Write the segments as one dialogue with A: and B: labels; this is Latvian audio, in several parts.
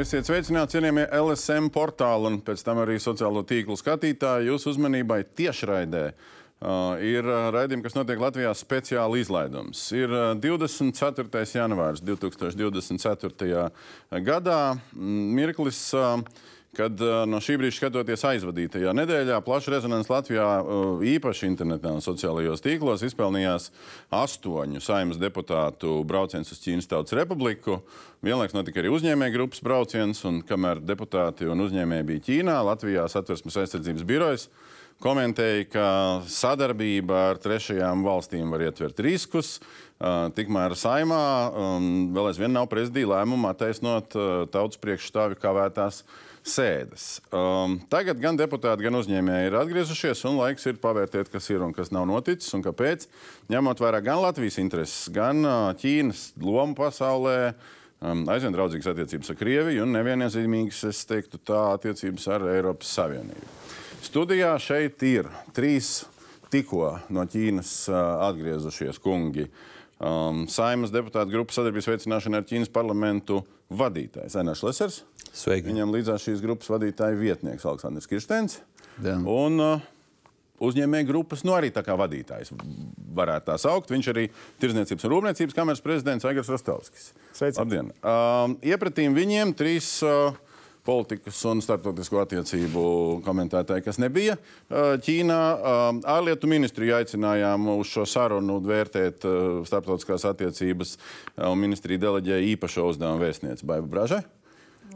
A: Esiet sveicināti, cienījamie LSM portāli un pēc tam arī sociālo tīklu skatītāji. Jūsu uzmanībai tiešraidē uh, ir raidījumi, kas notiek Latvijā speciāli izlaidums. Ir 24. janvārs 2024. gadā. Mirklis. Uh, kad no šī brīža skatoties aizvadītajā nedēļā, plaša rezonance Latvijā, īpaši internetā un sociālajos tīklos, izpelnījās astoņu saimnes deputātu brauciens uz Ķīnas Tautas Republiku. Vienlaikus notika arī uzņēmēju grupas brauciens, un kamēr deputāti un uzņēmēji bija Ķīnā, Latvijā satversmes aizsardzības birojas komentēja, ka sadarbība ar trešajām valstīm var ietvert riskus. Tikmēr saimā vēl aizvien nav prezidija lēmuma attaisnot tautas priekšstāvi kavētās sēdes. Um, tagad gan deputāti, gan uzņēmēji ir atgriezušies, un laiks ir pavērtēt, kas ir un kas nav noticis un kāpēc. Ņemot vērā gan Latvijas intereses, gan uh, Ķīnas lomu pasaulē, um, aizvien draudzīgas attiecības ar Krieviju un neviennozīmīgas, es teiktu, tā attiecības ar Eiropas Savienību. Studijā šeit ir trīs tikko no Ķīnas uh, atgriezušies kungi. Um, Saimas deputāta grupas sadarbības veicināšana ar Ķīnas parlamentu vadītājs Enārs Lesers.
B: Sveiki.
A: Viņam līdzās šīs grupas vadītāja vietnieks Aleksandrs Kirstens. Un uh, uzņēmēju grupas, nu arī tā kā vadītājs varētu tā saukt. Viņš arī Tirzniecības un Rūpniecības kameras prezidents Aigars Rostovskis.
C: Sveicināti.
A: Labdien! Uh, iepratīm viņiem trīs uh, politikas un starptautisko attiecību komentētāji, kas nebija uh, Ķīnā. Uh, ārlietu ministriju aicinājām uz šo sarunu vērtēt uh, starptautiskās attiecības, un ministrija deleģēja īpašo uzdevumu vēstnieci Baiba Bražai.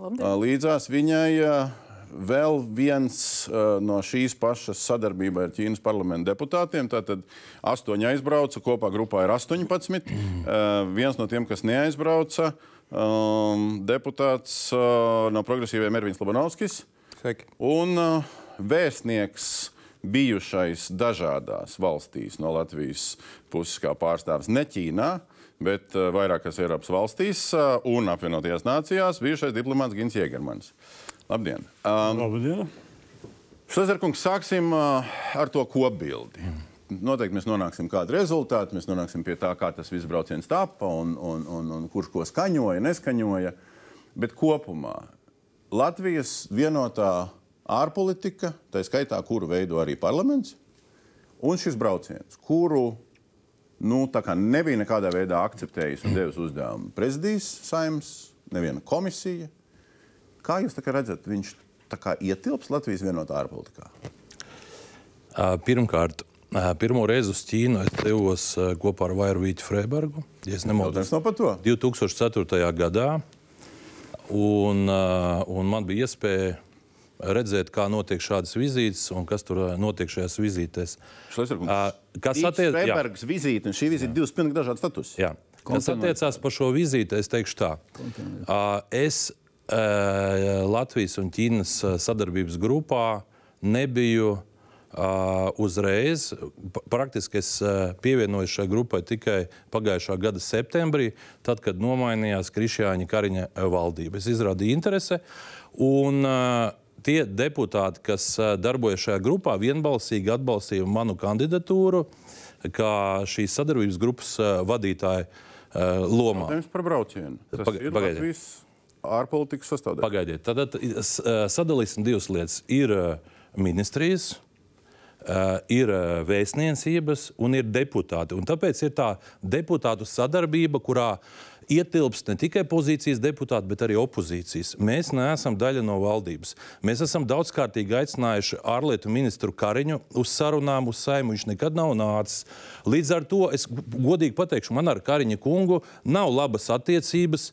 D: Labdien.
A: Līdzās viņai vēl viens no šīs pašas sadarbībā ar Ķīnas parlamentu deputātiem. Tātad astoņi aizbrauca, kopā grupā ir 18. Viens no tiem, kas neaizbrauca, deputāts no progresīviem Ervins Labanovskis.
B: Sveiki.
A: Un vēstnieks bijušais dažādās valstīs no Latvijas puses kā pārstāvis ne Ķīnā bet uh, vairākās Eiropas valstīs uh, un apvienotajās nācijās bijušais diplomāts Gins Jēgermans. Labdien! Um,
C: Labdien!
A: Šlezerkungs, sāksim uh, ar to kopbildi. Noteikti mēs nonāksim pie kāda rezultāta, mēs nonāksim pie tā, kā tas viss brauciens tapa un, un, un, un kurš ko skaņoja, neskaņoja. Bet kopumā Latvijas vienotā ārpolitika, tā skaitā, kuru veido arī parlaments, un šis brauciens, kuru nu, nebija nekādā veidā akceptējis un devis uzdevumu prezidijas saimnes, neviena komisija. Kā jūs redzat, viņš ietilps Latvijas vienotā ārpolitikā?
B: Pirmkārt, pirmo reizi uz Ķīnu es devos kopā ar Vairvītu Freibergu. Ja
A: nemaldos, no
B: 2004. gadā. Un, un man bija iespēja redzēt, kā notiek šādas vizītes un kas tur notiek šajās vizītēs.
A: Kas attiecas uz Freibergas vizīti, un šī vizīte ir divas pilnīgi dažādas status.
B: Jā. Kas attiecās par šo vizīti, es teikšu tā. Es Latvijas un Ķīnas sadarbības grupā nebiju Uh, uzreiz. Praktiski es pievienojos šai grupai tikai pagājušā gada septembrī, tad, kad nomainījās Krišjāņa Kariņa valdība. Es izrādīju interesi. Un, uh, tie deputāti, kas darbojas šajā grupā, vienbalsīgi atbalstīja manu kandidatūru kā šīs sadarbības grupas vadītāja lomā.
A: Jautājums par braucienu. Tas Paga ir Latvijas ārpolitikas sastāvdaļa.
B: Pagaidiet, tad sadalīsim divas lietas. Ir ministrijas, ir vēstniecības un ir deputāti. Un tāpēc ir tā deputātu sadarbība, kurā uh, ietilpst ne tikai pozīcijas deputāti, bet arī opozīcijas. Mēs neesam daļa no valdības. Mēs esam daudzkārtīgi aicinājuši ārlietu ministru Kariņu uz sarunām, uz saimu. Viņš nekad nav nācis. Līdz ar to es godīgi pateikšu, man ar Kariņa kungu nav labas attiecības,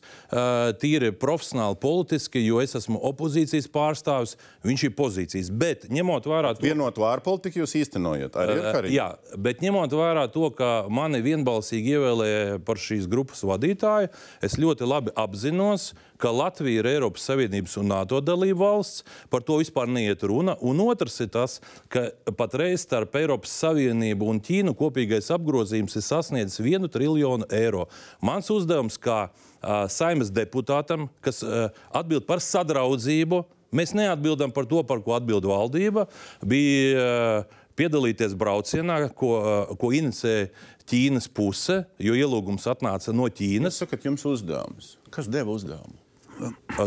B: tīri profesionāli, politiski, jo es esmu opozīcijas pārstāvis, viņš ir pozīcijas. Bet ņemot vērā
A: to, vienotu ārpolitiku jūs īstenojat arī ar Kariņu.
B: Jā, bet ņemot vērā to, ka mani vienbalsīgi ievēlēja par šīs grupas vadītāju, vadītāja, es ļoti labi apzinos, ka Latvija ir Eiropas Savienības un NATO dalība valsts. Par to vispār neiet runa. Un otrs ir tas, ka patreiz starp Eiropas Savienību un Ķīnu kopīgais apgrozījums ir sasniedzis vienu triljonu eiro. Mans uzdevums kā uh, saimnes deputātam, kas uh, atbild par sadraudzību, mēs neatbildam par to, par ko atbild valdība, bija uh, piedalīties braucienā, ko, ko inicēja Ķīnas puse, jo ielūgums atnāca no Ķīnas.
A: Jūs sakat, jums uzdevums. Kas deva uzdevumu?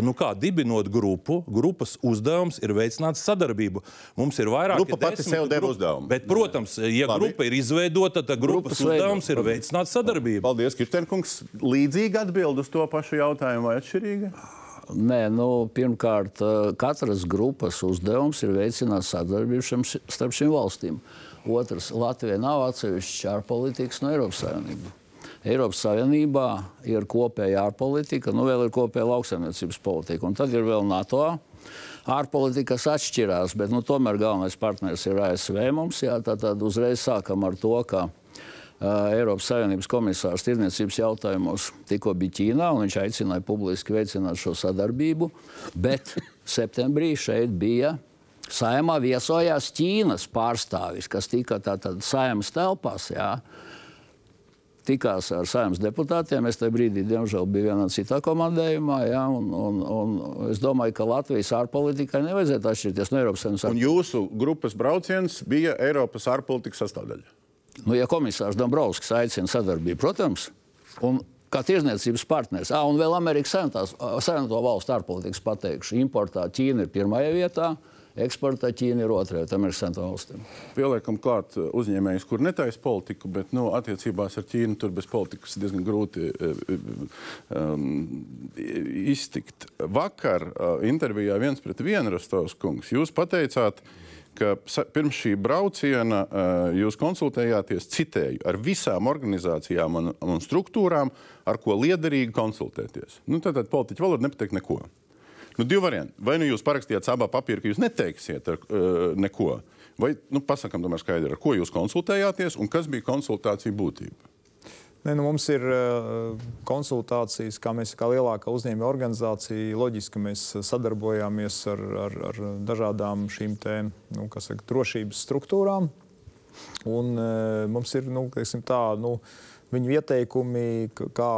B: nu kā, dibinot grupu, grupas uzdevums ir veicināt sadarbību. Mums ir vairāk
A: Grupa pati sev deva uzdevumu.
B: Bet, protams, ja
A: Labi.
B: grupa ir izveidota, tad grupas,
C: Grupas
B: uzdevums ir
C: veidot.
B: veicināt sadarbību.
A: Paldies, Kirstenkungs. Līdzīgi atbild uz to pašu jautājumu vai atšķirīgi?
C: Nē, nu, pirmkārt, katras grupas uzdevums ir veicināt sadarbību starp šīm valstīm. Otrs, Latvija nav atsevišķa ārpolitikas no Eiropas Savienības. Eiropas Savienībā ir kopēja ārpolitika, nu vēl ir kopēja lauksaimniecības politika, un tad ir vēl NATO. Ārpolitikas atšķirās, bet nu, tomēr galvenais partneris ir ASV. Mums, jā, tad, tad uzreiz sākam ar to, ka Eiropas Savienības komisārs tirdzniecības jautājumos tikko bija Ķīnā, un viņš aicināja publiski veicināt šo sadarbību. Bet septembrī šeit bija saimā viesojās Ķīnas pārstāvis, kas tika tātad saimas telpās. Jā. Tikās ar saimnes deputātiem. Es tajā brīdī, diemžēl, biju vienā citā komandējumā. Ja, un, un, un es domāju, ka Latvijas ārpolitikai nevajadzētu atšķirties no Eiropas Savienības.
A: Un jūsu grupas brauciens bija Eiropas ārpolitikas sastāvdaļa.
C: Nu, ja komisārs Dombrovskis aicina sadarbību, protams, un kā tirzniecības partneris, ah, un vēl Amerikas Savienoto valstu ārpolitikas pateikšu, importā Ķīna ir pirmajā vietā, eksportā Ķīna ir otrajā vietā Amerikas Savienoto valstīm.
A: Pieliekam klāt uh, uzņēmējus, kur netaisa politiku, bet nu, attiecībās ar Ķīnu tur bez politikas diezgan grūti uh, um, iztikt. Vakar uh, intervijā viens pret vienu Rostovs kungs, jūs pateicāt, ka pirms šī brauciena uh, jūs konsultējāties, citēju, ar visām organizācijām un, un struktūrām, ar ko liederīgi konsultēties. Nu, Tātad politiķa valoda nepateikt neko. Nu, divi varianti. Vai nu jūs parakstījāt abā papīrā, ka jūs neteiksiet ar, uh, neko, vai nu, pasakām, tomēr skaidri, ar ko jūs konsultējāties un kas bija konsultācija būtība.
D: Ne, nu mums ir uh, konsultācijas, kā mēs kā lielākā uzņēmuma organizācija. Loģiski mēs sadarbojāmies ar, ar, ar dažādām šīm te, nu, saka, drošības struktūrām. Un, uh, mums ir nu, teiksim, tā, nu, viņu ieteikumi, kā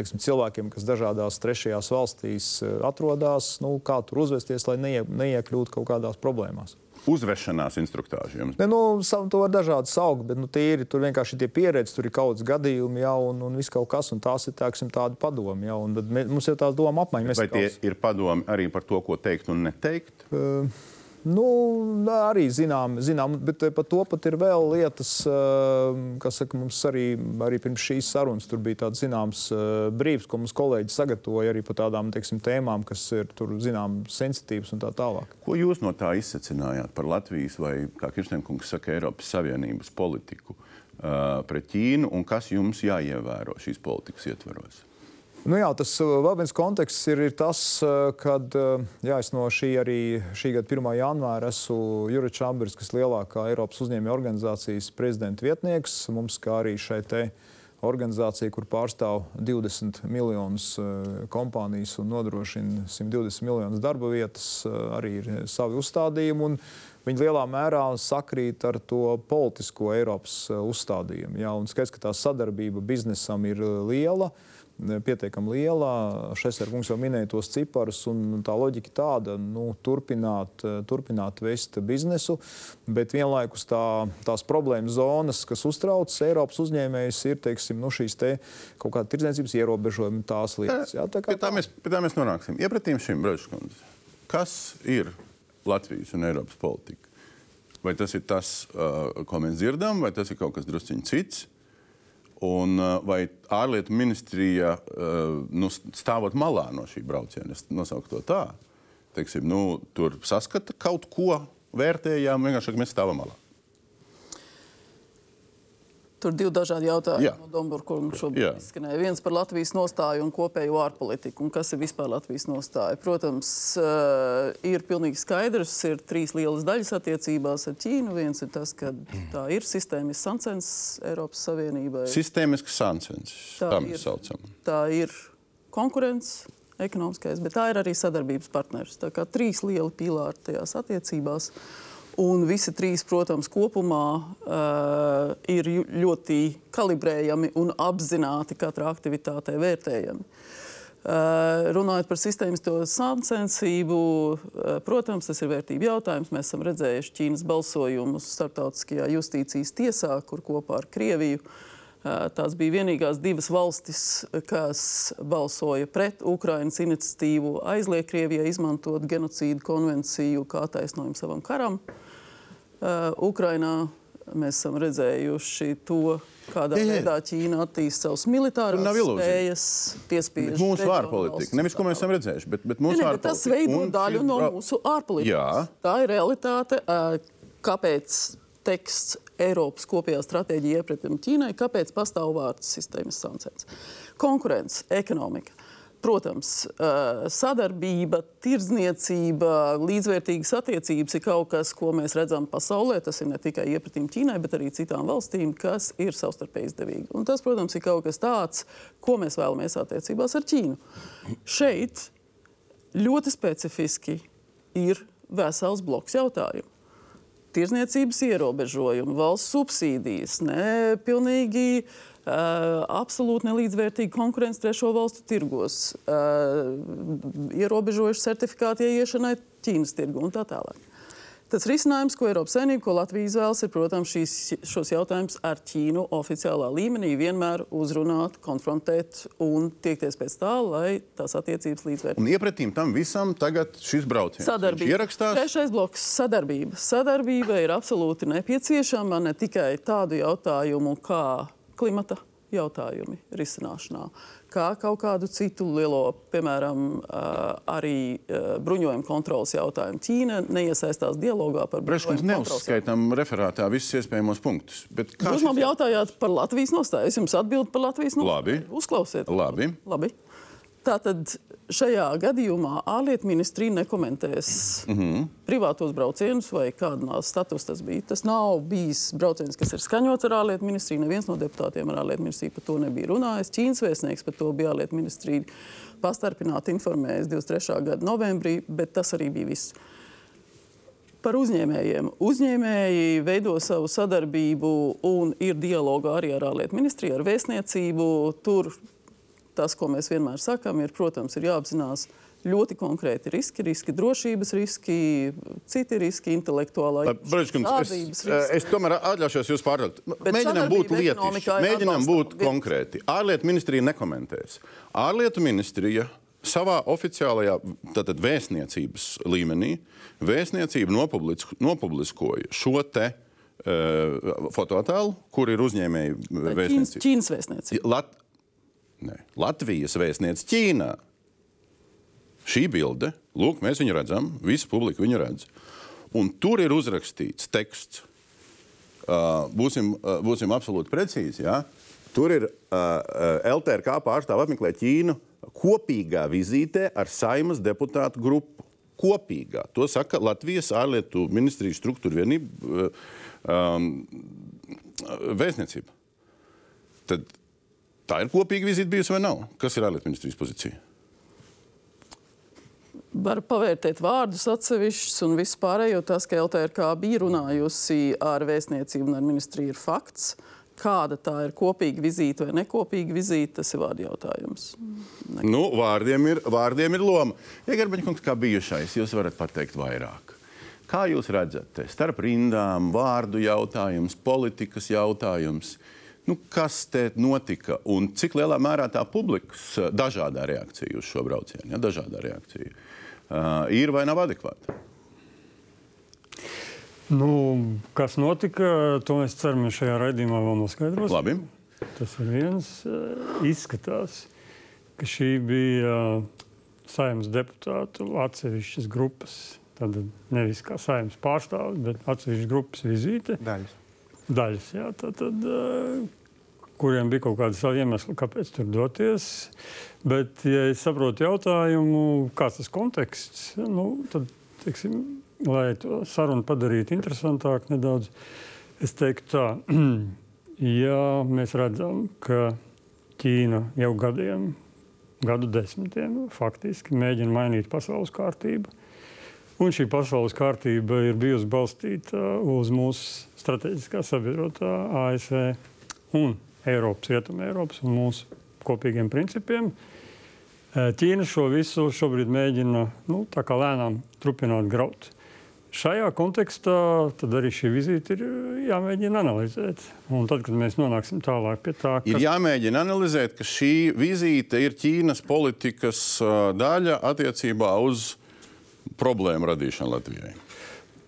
D: teiksim, cilvēkiem, kas dažādās trešajās valstīs uh, atrodas, nu, kā tur uzvesties, lai neie, neiekļūtu kaut kādās problēmās.
A: Uzvešanās instruktāži jums.
D: Ne, nu, sa- to var dažādi saukt, bet nu, ir tur vienkārši tie pieredzi, tur ir kaut kāds gadījumi, jau, un, un viss kaut kas, un tās ir tāksim, tādi padomi. Tad mē, mums ir tās doma apmaiņa. Mēs
A: Vai tie
D: kā-
A: ir padomi arī par to, ko teikt un neteikt?
D: Nu, arī zinām, zinām, bet eh, par to pat ir vēl lietas, eh, kas saka, mums arī, arī pirms šīs sarunas bija tāds zināms eh, brīvs, ko mums kolēģi sagatavoja arī par tādām teiksim, tēmām, kas ir tur zinām sensitīvas un tā tālāk.
A: Ko jūs no tā izsacinājāt par Latvijas vai, kā Kirstenkungs saka, Eiropas Savienības politiku uh, pret Ķīnu un kas jums jāievēro šīs politikas ietvaros?
D: Nu jā, tas uh, vēl viens konteksts ir, ir tas, uh, ka es no šī, arī, šī gada 1. janvāra esmu Juris Čambers, kas ir lielākā Eiropas uzņēmēja organizācijas prezidenta vietnieks. Mums, kā arī šai te organizācija, kur pārstāv 20 miljonus uh, kompānijas un nodrošina 120 miljonus darba vietas, uh, arī ir savi uzstādījumi. Viņi lielā mērā sakrīt ar to politisko Eiropas uh, uzstādījumu. Jā, un skaidrs, ka tā sadarbība biznesam ir uh, liela pietiekami liela. Šeit kungs jau minēja tos ciparus, un tā loģika ir tāda, nu, turpināt, turpināt vest biznesu, bet vienlaikus tā, tās problēmas zonas, kas uztrauc Eiropas uzņēmējus, ir teiksim, nu, šīs te kaut kāda tirdzniecības ierobežojumi, tās lietas. Jā, tā
A: Pie tā mēs, pie tā mēs nonāksim. Iepratīm šim Brīsīskundze. Kas ir Latvijas un Eiropas politika? Vai tas ir tas, uh, ko mēs dzirdam, vai tas ir kaut kas drusciņš cits? Un, uh, vai ārlietu ministrija, uh, nu, stāvot malā no šī brauciena, es nosaucu to tā, teiksim, nu, tur saskata kaut ko, vērtējām, vienkārši mēs stāvam malā.
E: Tur ir divi dažādi jautājumi
A: Jā.
E: no
A: Jā.
E: šobrīd izskanēja. Viens par Latvijas nostāju un kopējo ārpolitiku. Un kas ir vispār Latvijas nostāja? Protams, uh, ir pilnīgi skaidrs, ir trīs lielas daļas attiecībās ar Ķīnu. Viens ir tas, ka tā ir sistēmisks sancens Eiropas Savienībai.
A: Sistēmisks sancens,
E: Tā
A: mēs saucam.
E: Tā ir konkurence, ekonomiskais, bet tā ir arī sadarbības partners. Tā kā trīs lieli pīlāri tajās attiecībās. Un visi trīs, protams, kopumā uh, ir ļoti kalibrējami un apzināti katrā aktivitātē vērtējami. Uh, runājot par sistēmisko sāncensību, uh, protams, tas ir vērtību jautājums. Mēs esam redzējuši Ķīnas balsojumus starptautiskajā justīcijas tiesā, kur kopā ar Krieviju uh, Tās bija vienīgās divas valstis, kas balsoja pret Ukraiņas iniciatīvu aizliegt Krievijai izmantot genocīdu konvenciju kā taisnojumu savam karam. Ukrainā mēs esam redzējuši to, kādā jā, jā. veidā Ķīna attīsta savas militārās spējas, piespiež
A: mūsu ārpolitika. Nevis, ko mēs esam redzējuši, bet, bet mūsu ārpolitika.
E: Tas veido daļu no mūsu ārpolitikas. Tā ir realitāte. Kāpēc teksts Eiropas kopējā stratēģija iepratim Ķīnai, kāpēc pastāv vārdu sistēmas sankcijas. Konkurence, ekonomika. Protams, sadarbība, tirdzniecība, līdzvērtīgas attiecības ir kaut kas, ko mēs redzam pasaulē. Tas ir ne tikai iepratim Ķīnai, bet arī citām valstīm, kas ir savstarpēji izdevīgi. Un tas, protams, ir kaut kas tāds, ko mēs vēlamies attiecībās ar Ķīnu. Šeit ļoti specifiski ir vesels bloks jautājumu tirzniecības ierobežojumi, valsts subsīdijas, ne pilnīgi. Uh, absolūti nelīdzvērtīga konkurence trešo valstu tirgos, uh, ierobežojuši certifikātu ieiešanai Ķīnas tirgu un tā tālāk. Tas risinājums, ko Eiropas Savienība, ko Latvija izvēlas, ir, protams, šīs, šos jautājumus ar Ķīnu oficiālā līmenī vienmēr uzrunāt, konfrontēt un tiekties pēc tā, lai tās attiecības līdzvērtīgas.
A: Un iepratīm tam visam tagad šis brauciens.
E: Sadarbība.
A: Ierakstās.
E: Trešais bloks - sadarbība. Sadarbība ir absolūti nepieciešama ne tikai tādu jautājumu kā klimata jautājumi risināšanā, kā kaut kādu citu lielo, piemēram, arī bruņojuma kontrolas jautājumu. Ķīna neiesaistās dialogā par
A: bruņojumu. Mēs neuzskaitām referātā visus iespējamos punktus.
E: Jūs man jautājāt par Latvijas nostāju. Es jums atbildu par Latvijas nostāju.
A: Labi.
E: Uzklausiet.
A: Labi.
E: Labi. Tātad šajā gadījumā ārlietu ministrija nekomentēs mm -hmm. privātos braucienus vai kādā statusā tas bija. Tas nav bijis brauciens, kas ir skaņots ar ārlietu ministriju. Neviens no deputātiem ar ārlietu ministriju par to nebija runājis. Ķīnas vēstnieks par to bija ārlietu ministrija pastarpināti informējis 23. gada novembrī, bet tas arī bija viss. Par uzņēmējiem. Uzņēmēji veido savu sadarbību un ir dialogā arī ar ārlietu ministriju, ar vēstniecību. Tur tas, ko mēs vienmēr sakām, ir, protams, ir jāapzinās ļoti konkrēti riski, riski drošības riski, citi riski, intelektuālā
A: izpētes. Es, es tomēr atļaušos jūs pārtraukt. Mēģinām būt lietišķi, mēģinām būt konkrēti. Ārlietu ministrija nekomentēs. Ārlietu ministrija savā oficiālajā tātad, vēstniecības līmenī vēstniecība nopubliskoja šo te uh, fotoattēlu, kur ir uzņēmēji vēstniecība.
E: Ķīnas vēstniecība.
A: Lat Nē. Latvijas vēstniece Ķīnā. Šī bilde, lūk, mēs viņu redzam, visa publika viņu redz. Un tur ir uzrakstīts teksts. Uh, būsim, uh, būsim absolūti precīzi. Ja? Tur ir uh, LTRK pārstāvja apmeklē Ķīnu kopīgā vizītē ar saimas deputātu grupu. Kopīgā. To saka Latvijas ārlietu ministrijas struktūra vienība, um, vēstniecība. Tad Tā ir kopīga vizīte bijusi vai nav? Kas ir ārlietu ministrijas pozīcija?
E: Var pavērtēt vārdus atsevišķus un vispārējo. Tas, ka LTRK bija runājusi ar vēstniecību un ar ministriju, ir fakts. Kāda tā ir kopīga vizīte vai nekopīga vizīte, tas ir vārdu jautājums.
A: Nekopīga. Nu, vārdiem, ir, vārdiem ir loma. Ja Garbaņkungs kā bijušais, jūs varat pateikt vairāk. Kā jūs redzat, starp rindām vārdu jautājums, politikas jautājums? Nu, kas te notika un cik lielā mērā tā publikas eh, dažādā reakcija uz šo braucienu, ja, dažādā reakcija uh, ir vai nav adekvāta?
F: Nu, kas notika, to mēs ceram, šajā raidījumā vēl noskaidrosim.
A: Labi.
F: Tas ir viens. Eh, izskatās, ka šī bija saimnes deputātu atsevišķas grupas. Tad nevis kā saimnes pārstāvis, bet atsevišķas grupas vizīte.
D: Daļas
F: daļas. Jā, tad, tad, kuriem bija kaut kāda sava iemesla, kāpēc tur doties. Bet, ja es saprotu jautājumu, kāds tas konteksts, nu, tad, teiksim, lai to sarunu padarītu interesantāku nedaudz, es teiktu tā, ja mēs redzam, ka Ķīna jau gadiem, gadu desmitiem faktiski mēģina mainīt pasaules kārtību, Un šī pasaules kārtība ir bijusi balstīta uz mūsu strateģiskā sabiedrotā ASV un Eiropas, Rietumē Eiropas un mūsu kopīgiem principiem. Ķīna šo visu šobrīd mēģina nu, lēnām turpināt graut. šajā kontekstā arī šī vizīte ir jāmēģina analizēt. Un tad, kad mēs nonāksim tālāk pie tā,
A: kas... ir jāmēģina analizēt, ka šī vizīte ir Ķīnas politikas daļa attiecībā uz problēmu radīšanu Latvijai.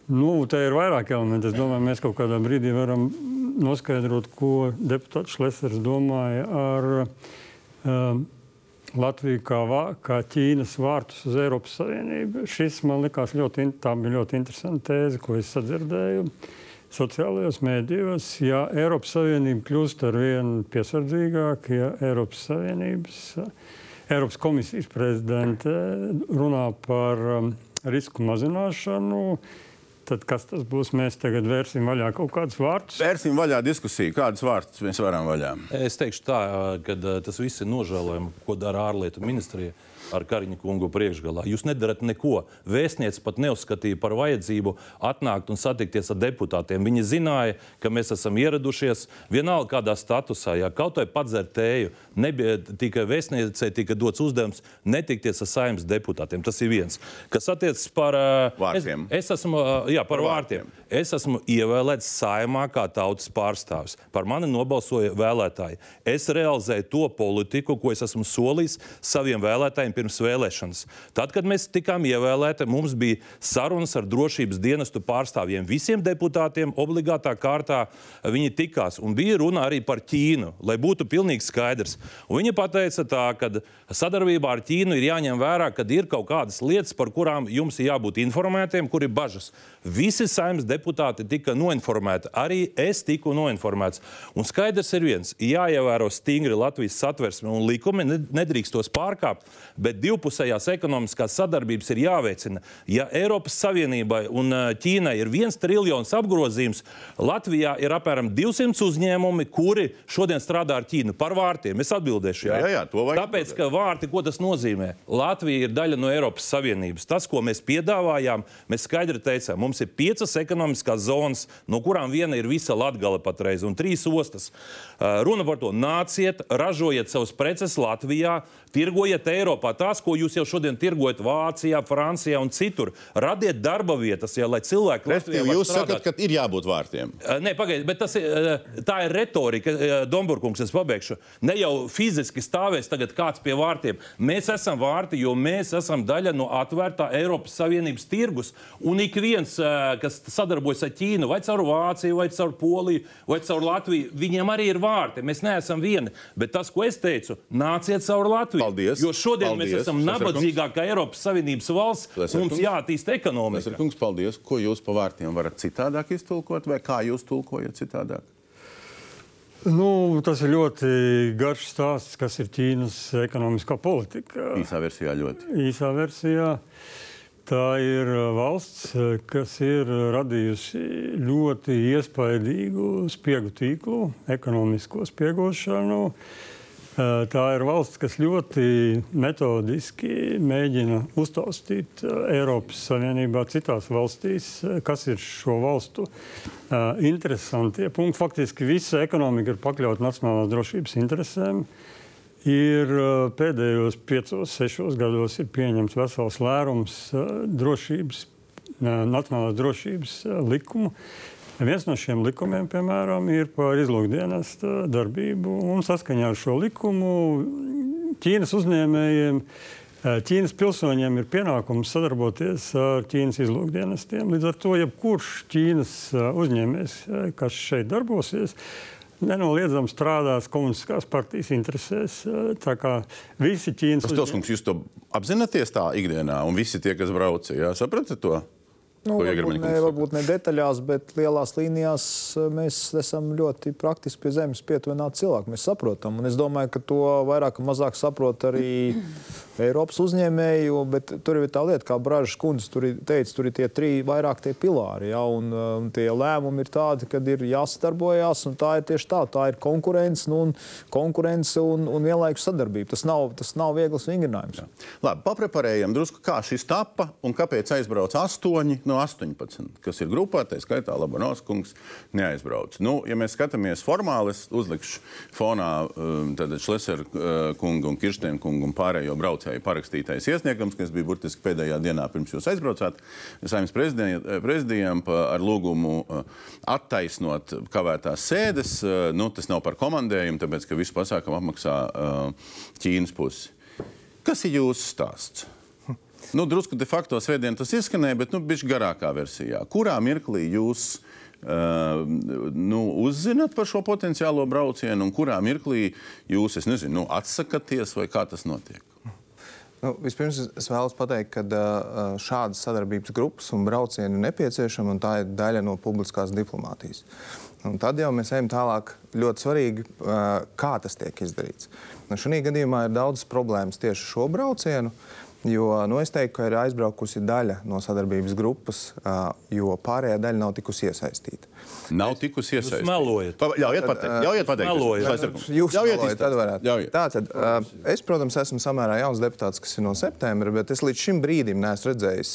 F: Nu, te ir vairāk elementi. Es domāju, mēs kaut kādā brīdī varam noskaidrot, ko deputāts Šlesers domāja ar um, Latviju kā, vā, kā Ķīnas vārtus uz Eiropas Savienību. Šis man likās ļoti, ļoti interesants tēze, ko es sadzirdēju sociālajos mēdījos. Ja Eiropas Savienība kļūst ar vien piesardzīgāka, ja Eiropas Savienības, Eiropas komisijas prezidente runā par um, risku mazināšanu, Tad kas tas būs? Mēs tagad vērsim vaļā kaut kādus vārdus.
A: Vērsim vaļā diskusiju, kādus vārdus mēs varam vaļā.
B: Es teikšu tā, ka tas viss ir nožēlojami, ko dara ārlietu ministrija ar Kariņa kungu priekšgalā. Jūs nedarat neko. Vēstniece pat neuzskatīja par vajadzību atnākt un satikties ar deputātiem. Viņi zināja, ka mēs esam ieradušies vienalga kādā statusā, ja kaut vai padzert tēju. Nebija tikai vēstniecei tika dots uzdevums netikties ar saimnes deputātiem. Tas ir viens. Kas attiecas par
A: vārtiem.
B: Es, es esmu, jā, par, par vārtiem. vārtiem. Es esmu ievēlēts saimā kā tautas pārstāvis. Par mani nobalsoja vēlētāji. Es realizēju to politiku, ko es esmu solījis saviem vēlētājiem pirms vēlēšanas. Tad, kad mēs tikām ievēlēti, mums bija sarunas ar drošības dienestu pārstāvjiem. Visiem deputātiem obligātā kārtā viņi tikās. Un bija runa arī par Ķīnu, lai būtu pilnīgi skaidrs. Un viņa teica, tā, ka sadarbībā ar Ķīnu ir jāņem vērā, ka ir kaut kādas lietas, par kurām jums ir jābūt informētiem, kur ir bažas. Visi saimnes deputāti tika noinformēti. Arī es tiku noinformēts. Un skaidrs ir viens, jāievēro stingri Latvijas satversme un likumi, nedrīkst tos pārkāpt bet divpusējās ekonomiskās sadarbības ir jāveicina. Ja Eiropas Savienībai un Ķīnai ir viens triljons apgrozījums, Latvijā ir apmēram 200 uzņēmumi, kuri šodien strādā ar Ķīnu par vārtiem. Es atbildēšu, jā,
A: jā, jā to vajag.
B: Tāpēc, ka vārti, ko tas nozīmē? Latvija ir daļa no Eiropas Savienības. Tas, ko mēs piedāvājām, mēs skaidri teicām, mums ir piecas ekonomiskās zonas, no kurām viena ir visa Latgala patreiz un trīs ostas. Runa par to, nāciet, ražojiet savus preces Latvijā, tirgojiet Eiropā tās, ko jūs jau šodien tirgojat Vācijā, Francijā un citur. Radiet darba vietas, ja, lai cilvēki
A: Respektīvi, jūs strādāt. sakat, ka ir jābūt vārtiem.
B: Nē, pagaidiet, bet tas, tā ir retorika. Domburkungs, es pabeigšu. Ne jau fiziski stāvēs tagad kāds pie vārtiem. Mēs esam vārti, jo mēs esam daļa no atvērtā Eiropas Savienības tirgus. Un ik viens, kas sadarbojas ar Ķīnu, vai caur Vāciju, vai caur Poliju, vai caur Latviju, viņiem arī ir vārti. Mēs neesam vieni. Bet tas, ko es teicu, nāciet caur Latviju.
A: Paldies.
B: Jo šodien
A: paldies.
B: mēs esam nabadzīgākā Eiropopas Savienības valsts. Lesar mums jātīst ekonomika.
A: Lesar kungs, paldies. Ko jūs pa vārtiem varat citādāk iztulkot, vai kā jūs tulkojat citādāk?
F: Nu, tas ir ļoti garš stāsts, kas ir Ķīnas ekonomiskā politika.
A: Īsā versijā ļoti.
F: Īsā versijā. Tā ir valsts, kas ir radījusi ļoti iespaidīgu spiegu tīklu, ekonomisko spiegošanu. Uh, tā ir valsts, kas ļoti metodiski mēģina uztaustīt eh, Eiropas Savienībā, citās valstīs, eh, kas ir šo valstu interesantie punkti. Faktiski visa ekonomika ir pakļauta nacionālās drošības interesēm. Ir pēdējos piecos, sešos gados ir pieņemts vesels lērums drošības, nacionālās drošības likumu. Viens no šiem likumiem, piemēram, ir par izlūkdienas darbību. Un saskaņā ar šo likumu Ķīnas uzņēmējiem, Ķīnas pilsoņiem ir pienākums sadarboties ar Ķīnas izlūkdienestiem. Līdz ar to jebkurš Ķīnas uzņēmējs, kas šeit darbosies, nenoliedzami strādās komunistiskās partijas interesēs. Tā kā visi Ķīnas
A: uzņēmēji. Jūs to apzināties tā ikdienā, un visi tie, kas brauca, jā, sapratat to?
D: Nu, varbūt, ne, varbūt ne detaļās, bet lielās līnijās eh, mēs esam ļoti praktiski pie zemes pietuvināti cilvēki. Mēs saprotam, un es domāju, ka to vairāk vai mazāk saprot arī Eiropas uzņēmēji. Bet tur ir tā lieta, kā Brāžas kundze tur teica, tur ir tie trīs vairāk tie pilāri. Ja, un, eh, un tie lēmumi ir tādi, ka ir jāsadarbojas, un tā ir tieši tā. Tā ir konkurence, nu, un, konkurence un, un vienlaikus sadarbība. Tas nav, tas nav viegls vingrinājums. Jā.
A: Labi, papreparējam drusku, kā šis tapa un kāpēc aizbrauca astoņi no no 18, kas ir grupā, tā skaitā Labanovs kungs, neaizbrauc. Nu, ja mēs skatāmies formāli, es uzlikšu fonā um, Šlesera uh, kungu un Kirsteina kungu un pārējo braucēju parakstītais iesniegums, kas bija burtiski pēdējā dienā pirms jūs aizbraucāt saimnes prezidijam ar lūgumu uh, attaisnot kavētās sēdes. Uh, nu, tas nav par komandējumu, tāpēc ka visu pasākumu apmaksā Ķīnas pusi. Kas ir jūsu stāsts? Nu, drusku de facto svētdien tas izskanēja, bet nu, bija garākā versijā. Kurā mirklī jūs uh, nu, uzzināt par šo potenciālo braucienu, un kurā mirklī jūs nezinu, nu, atsakaties vai kā tas notiek?
G: Nu, vispirms es vēlos pateikt, ka uh, šādas sadarbības grupas un braucieni ir nepieciešami, un tā ir daļa no publiskās diplomātijas. Un tad jau mēs ejam tālāk. Ļoti svarīgi, uh, kā tas tiek izdarīts. Nu, šajā gadījumā ir daudz problēmas tieši šo braucienu. Uh, Jo nu, es teiktu, ka ir aizbraukusi daļa no sadarbības grupas, jo pārējā daļa nav tikusi iesaistīta.
A: Nav tikusi iesaistīta.
B: Melojat.
A: Pa, ļaujiet pateikt. Ļaujiet pateikt.
B: Melojat.
G: Jūs ļaujiet melojat, tad varētu. Ļaujiet. Tātad, es, protams, esmu samērā jauns deputāts, kas ir no septembra, bet es līdz šim brīdim neesmu redzējis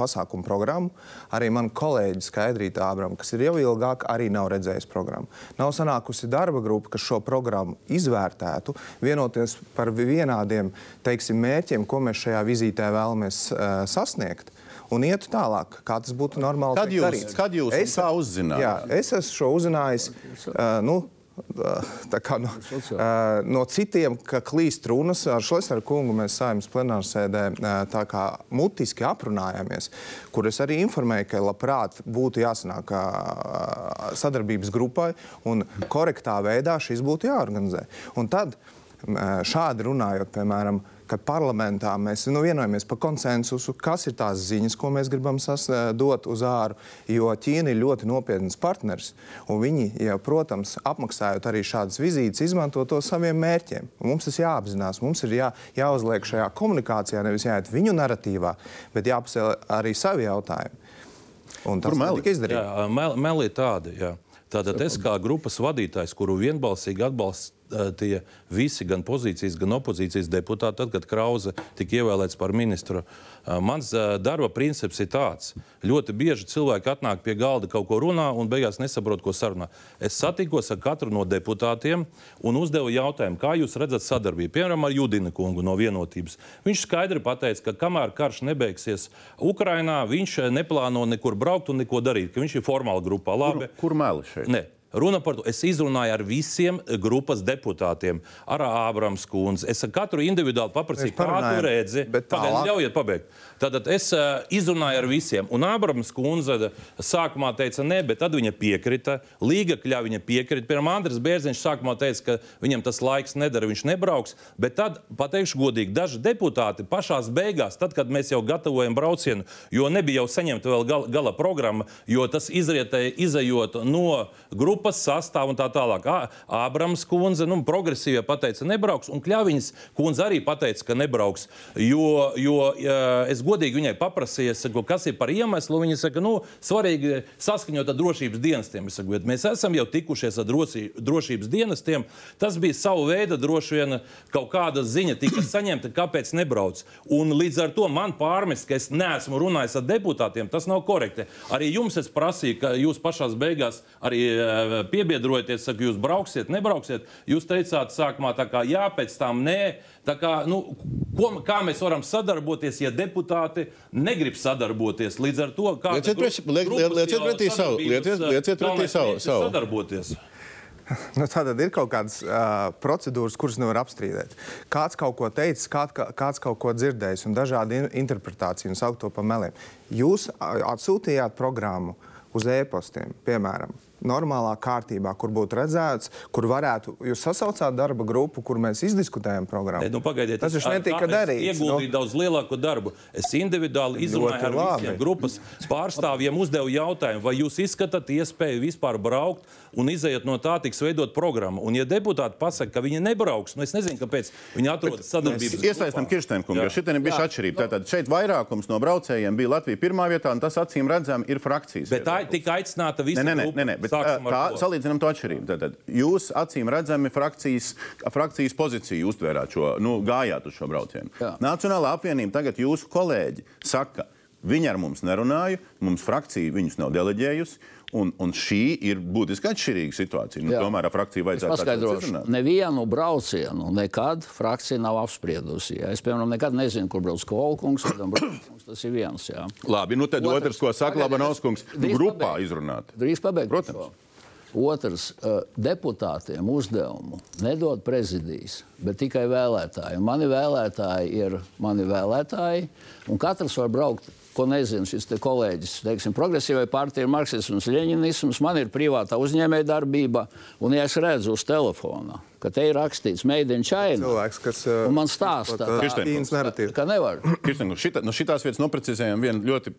G: pasākumu programmu. Arī man kolēģi Skaidrīta Ābrama, kas ir jau ilgāk, arī nav redzējis programmu. Nav sanākusi darba grupa, kas šo programmu izvērtētu, vienoties par vienādiem teiksim, mērķiem, ko mēs šajā vizītē vēlamies uh, sasniegt. Un iet tālāk, kā tas būtu normāli.
A: Kad jūs, darīts. kad jūs es, tā uzzinājāt?
G: Jā, es esmu šo uzzinājis. Uh, nu, no, uh, no citiem, ka klīst runas ar Šlesneru kungu, mēs saimnes plenārsēdē tā kā mutiski aprunājāmies, kur es arī informēju, ka labprāt būtu jāsanāk sadarbības grupai un korektā veidā šis būtu jāorganizē. Un tad šādi runājot, piemēram, ka parlamentā mēs nu, vienojamies par konsensusu, kas ir tās ziņas, ko mēs gribam dot uz āru. Jo Ķīna ir ļoti nopietns partners, un viņi, ja, protams, apmaksājot arī šādas vizītes, izmanto to saviem mērķiem. Un mums tas jāapzinās, mums ir jā, jāuzliek šajā komunikācijā, nevis jāiet viņu narratīvā, bet jāpasēl arī savi jautājumi. Un tas tika izdarīts.
B: Mel, meli tādi, jā. Tātad es kā grupas vadītājs, kuru vienbalsīgi atbalsta tie visi, gan pozīcijas, gan opozīcijas deputāti, tad, kad Krause tika ievēlēts par ministru. Mans darba princips ir tāds. Ļoti bieži cilvēki atnāk pie galda, kaut ko runā un beigās nesaprot, ko sarunā. Es satikos ar katru no deputātiem un uzdevu jautājumu, kā jūs redzat sadarbību. Piemēram, ar Judina kungu no vienotības. Viņš skaidri pateica, ka kamēr karš nebeigsies Ukrainā, viņš neplāno nekur braukt un neko darīt, ka viņš ir formāli grupā. Labi.
A: Kur, kur meli šeit?
B: Ne. Runa par to, es izrunāju ar visiem grupas deputātiem, ar Ābrams kundzi. Es katru individuāli paprasīju, kādu redzi. Pagaidām, ļaujiet pabeigt. Tad es izrunāju ar visiem. Un Ābrams kundze sākumā teica, nē, bet tad viņa piekrita. Līga kļāva viņa piekrita. Pirmā Andris Bērziņš sākumā teica, ka viņam tas laiks nedara, viņš nebrauks. Bet tad, pateikšu godīgi, daži deputāti pašās beigās, tad, kad mēs jau gatavojam braucienu, jo nebija jau saņemta vēl gala, gala programma, jo tas izrietēja izējot no grupas sastāvā un tā tālāk. Ābrams kundze, nu, progresīvie pateica, nebrauks, un Kļaviņas kundze arī pateica, ka nebrauks. Jo, jo es godīgi viņai paprasīju, saku, kas ir par iemeslu. Viņa saka, nu, svarīgi saskaņot ar drošības dienestiem. Es saku, mēs esam jau tikušies ar droši, drošības dienestiem. Tas bija savu veidu, droši vien kaut kāda ziņa tika saņemta, kāpēc nebrauc. Un līdz ar to man pārmest, ka es neesmu runājis ar deputātiem, tas nav korekti. Arī jums es prasīju, ka jūs pašās beigās arī uh, piebiedrojaties, ka jūs brauksiet, nebrauksiet. Jūs teicāt sākumā tā kā jā, pēc tam nē. Kā, nu, ko, kā mēs varam sadarboties, ja deputāti negrib sadarboties? Līdz ar to, kā
A: lieciet pretī savu, lieciet, lieciet pretī savu, savu.
B: sadarboties.
G: Nu, Tātad ir kaut kādas uh, procedūras, kuras nevar apstrīdēt. Kāds kaut ko teicis, kād, kāds kaut ko dzirdējis, un dažādi interpretācijas, un saukt to par meliem. Jūs atsūtījāt programmu uz e-pastiem, piemēram, normālā kārtībā, kur būtu redzēts, kur varētu. Jūs sasaucāt darba grupu, kur mēs izdiskutējam programmu.
B: Ne, nu, pagaidiet,
G: tas taču netika darīts.
B: Es ieguldīju nu? daudz lielāku darbu. Es individuāli izrunāju ar labi. visiem grupas pārstāvjiem, uzdevu jautājumu, vai jūs izskatāt iespēju vispār braukt un iziet no tā, tiks veidot programmu. Un, ja deputāti pasaka, ka viņi nebrauks, nu es nezinu, kāpēc viņi atrodas sadarbības.
A: Iesaistam Kirstēnu kungu, jo šitien bija atšķirība. Tātad šeit vairākums no braucējiem bija Latvija pirmā vietā, un tas acīm redzam ir frakcijas.
B: Bet tā tika aicināta visa.
A: Nē, nē, nē, nē, bet tā, salīdzinām to atšķirību. Tātad jūs acīm redzami frakcijas, frakcijas pozīciju uztvērāt šo, nu, gājāt uz šo braucienu. Jā. Nacionālā apvienība tagad jūsu kolēģi saka, Viņi ar mums nerunāja, mums frakcija viņus nav deleģējusi. Un, un šī ir būtiski atšķirīga situācija. Nu,
C: Jā.
A: tomēr
C: Es
A: vajadzētu
C: paskaidrošu,
A: izrunāt.
C: nevienu braucienu nekad frakcija nav apspriedusi. Jā. Es, piemēram, nekad nezinu, kur brauc Kolkungs. Tas ir viens. Jā.
A: Labi, nu tad
C: Otrs.
A: otrs, ko saka Labanovskungs, grupā
C: pabeigšu.
A: izrunāt.
C: Drīz pabeigšu.
A: Protams.
C: šo. Otrs, eh, deputātiem uzdevumu nedod prezidijs, bet tikai vēlētāji. Mani vēlētāji ir mani vēlētāji, un katrs var braukt. Ko nezinu, šis te kolēģis, teiksim, progresīvai partijai ir marksisms, leņķisms, man ir privāta uzņēmējdarbība, un ja es redzu uz telefona, ka te ir rakstīts Made in China,
G: Cilvēks, kas uh,
C: un man stāsta,
A: Kirsten,
G: Ķīnas narratīvu.
C: ka nevar.
A: Kirsten, nu šita, no šitās vietas noprecizējām vienu ļoti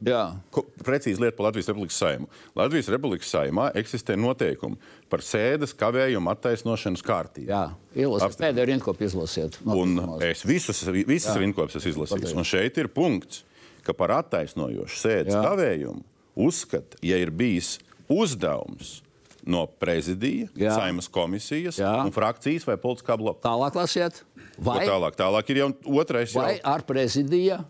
A: ko- precīzu lietu par Latvijas Republikas saimu. Latvijas Republikas saimā eksistē noteikumi par sēdes kavējumu attaisnošanas kārtību.
C: Jā,
A: Apstiprināt.
C: pēdējo rindkopu izlasiet.
A: Un
C: Notikumos.
A: es visus, visas rindkopas esmu izlasījis. Un šeit ir punkts, ka par attaisnojošu sēdes
C: Jā.
A: kavējumu uzskata, ja ir bijis uzdevums no prezidija,
C: Jā.
A: saimas komisijas,
C: Jā.
A: un frakcijas vai politiskā bloka.
C: Tālāk lasiet.
A: Ko
C: Vai,
A: Tālāk, tālāk ir jau otrais.
C: vai
A: Jau.
C: ar prezidija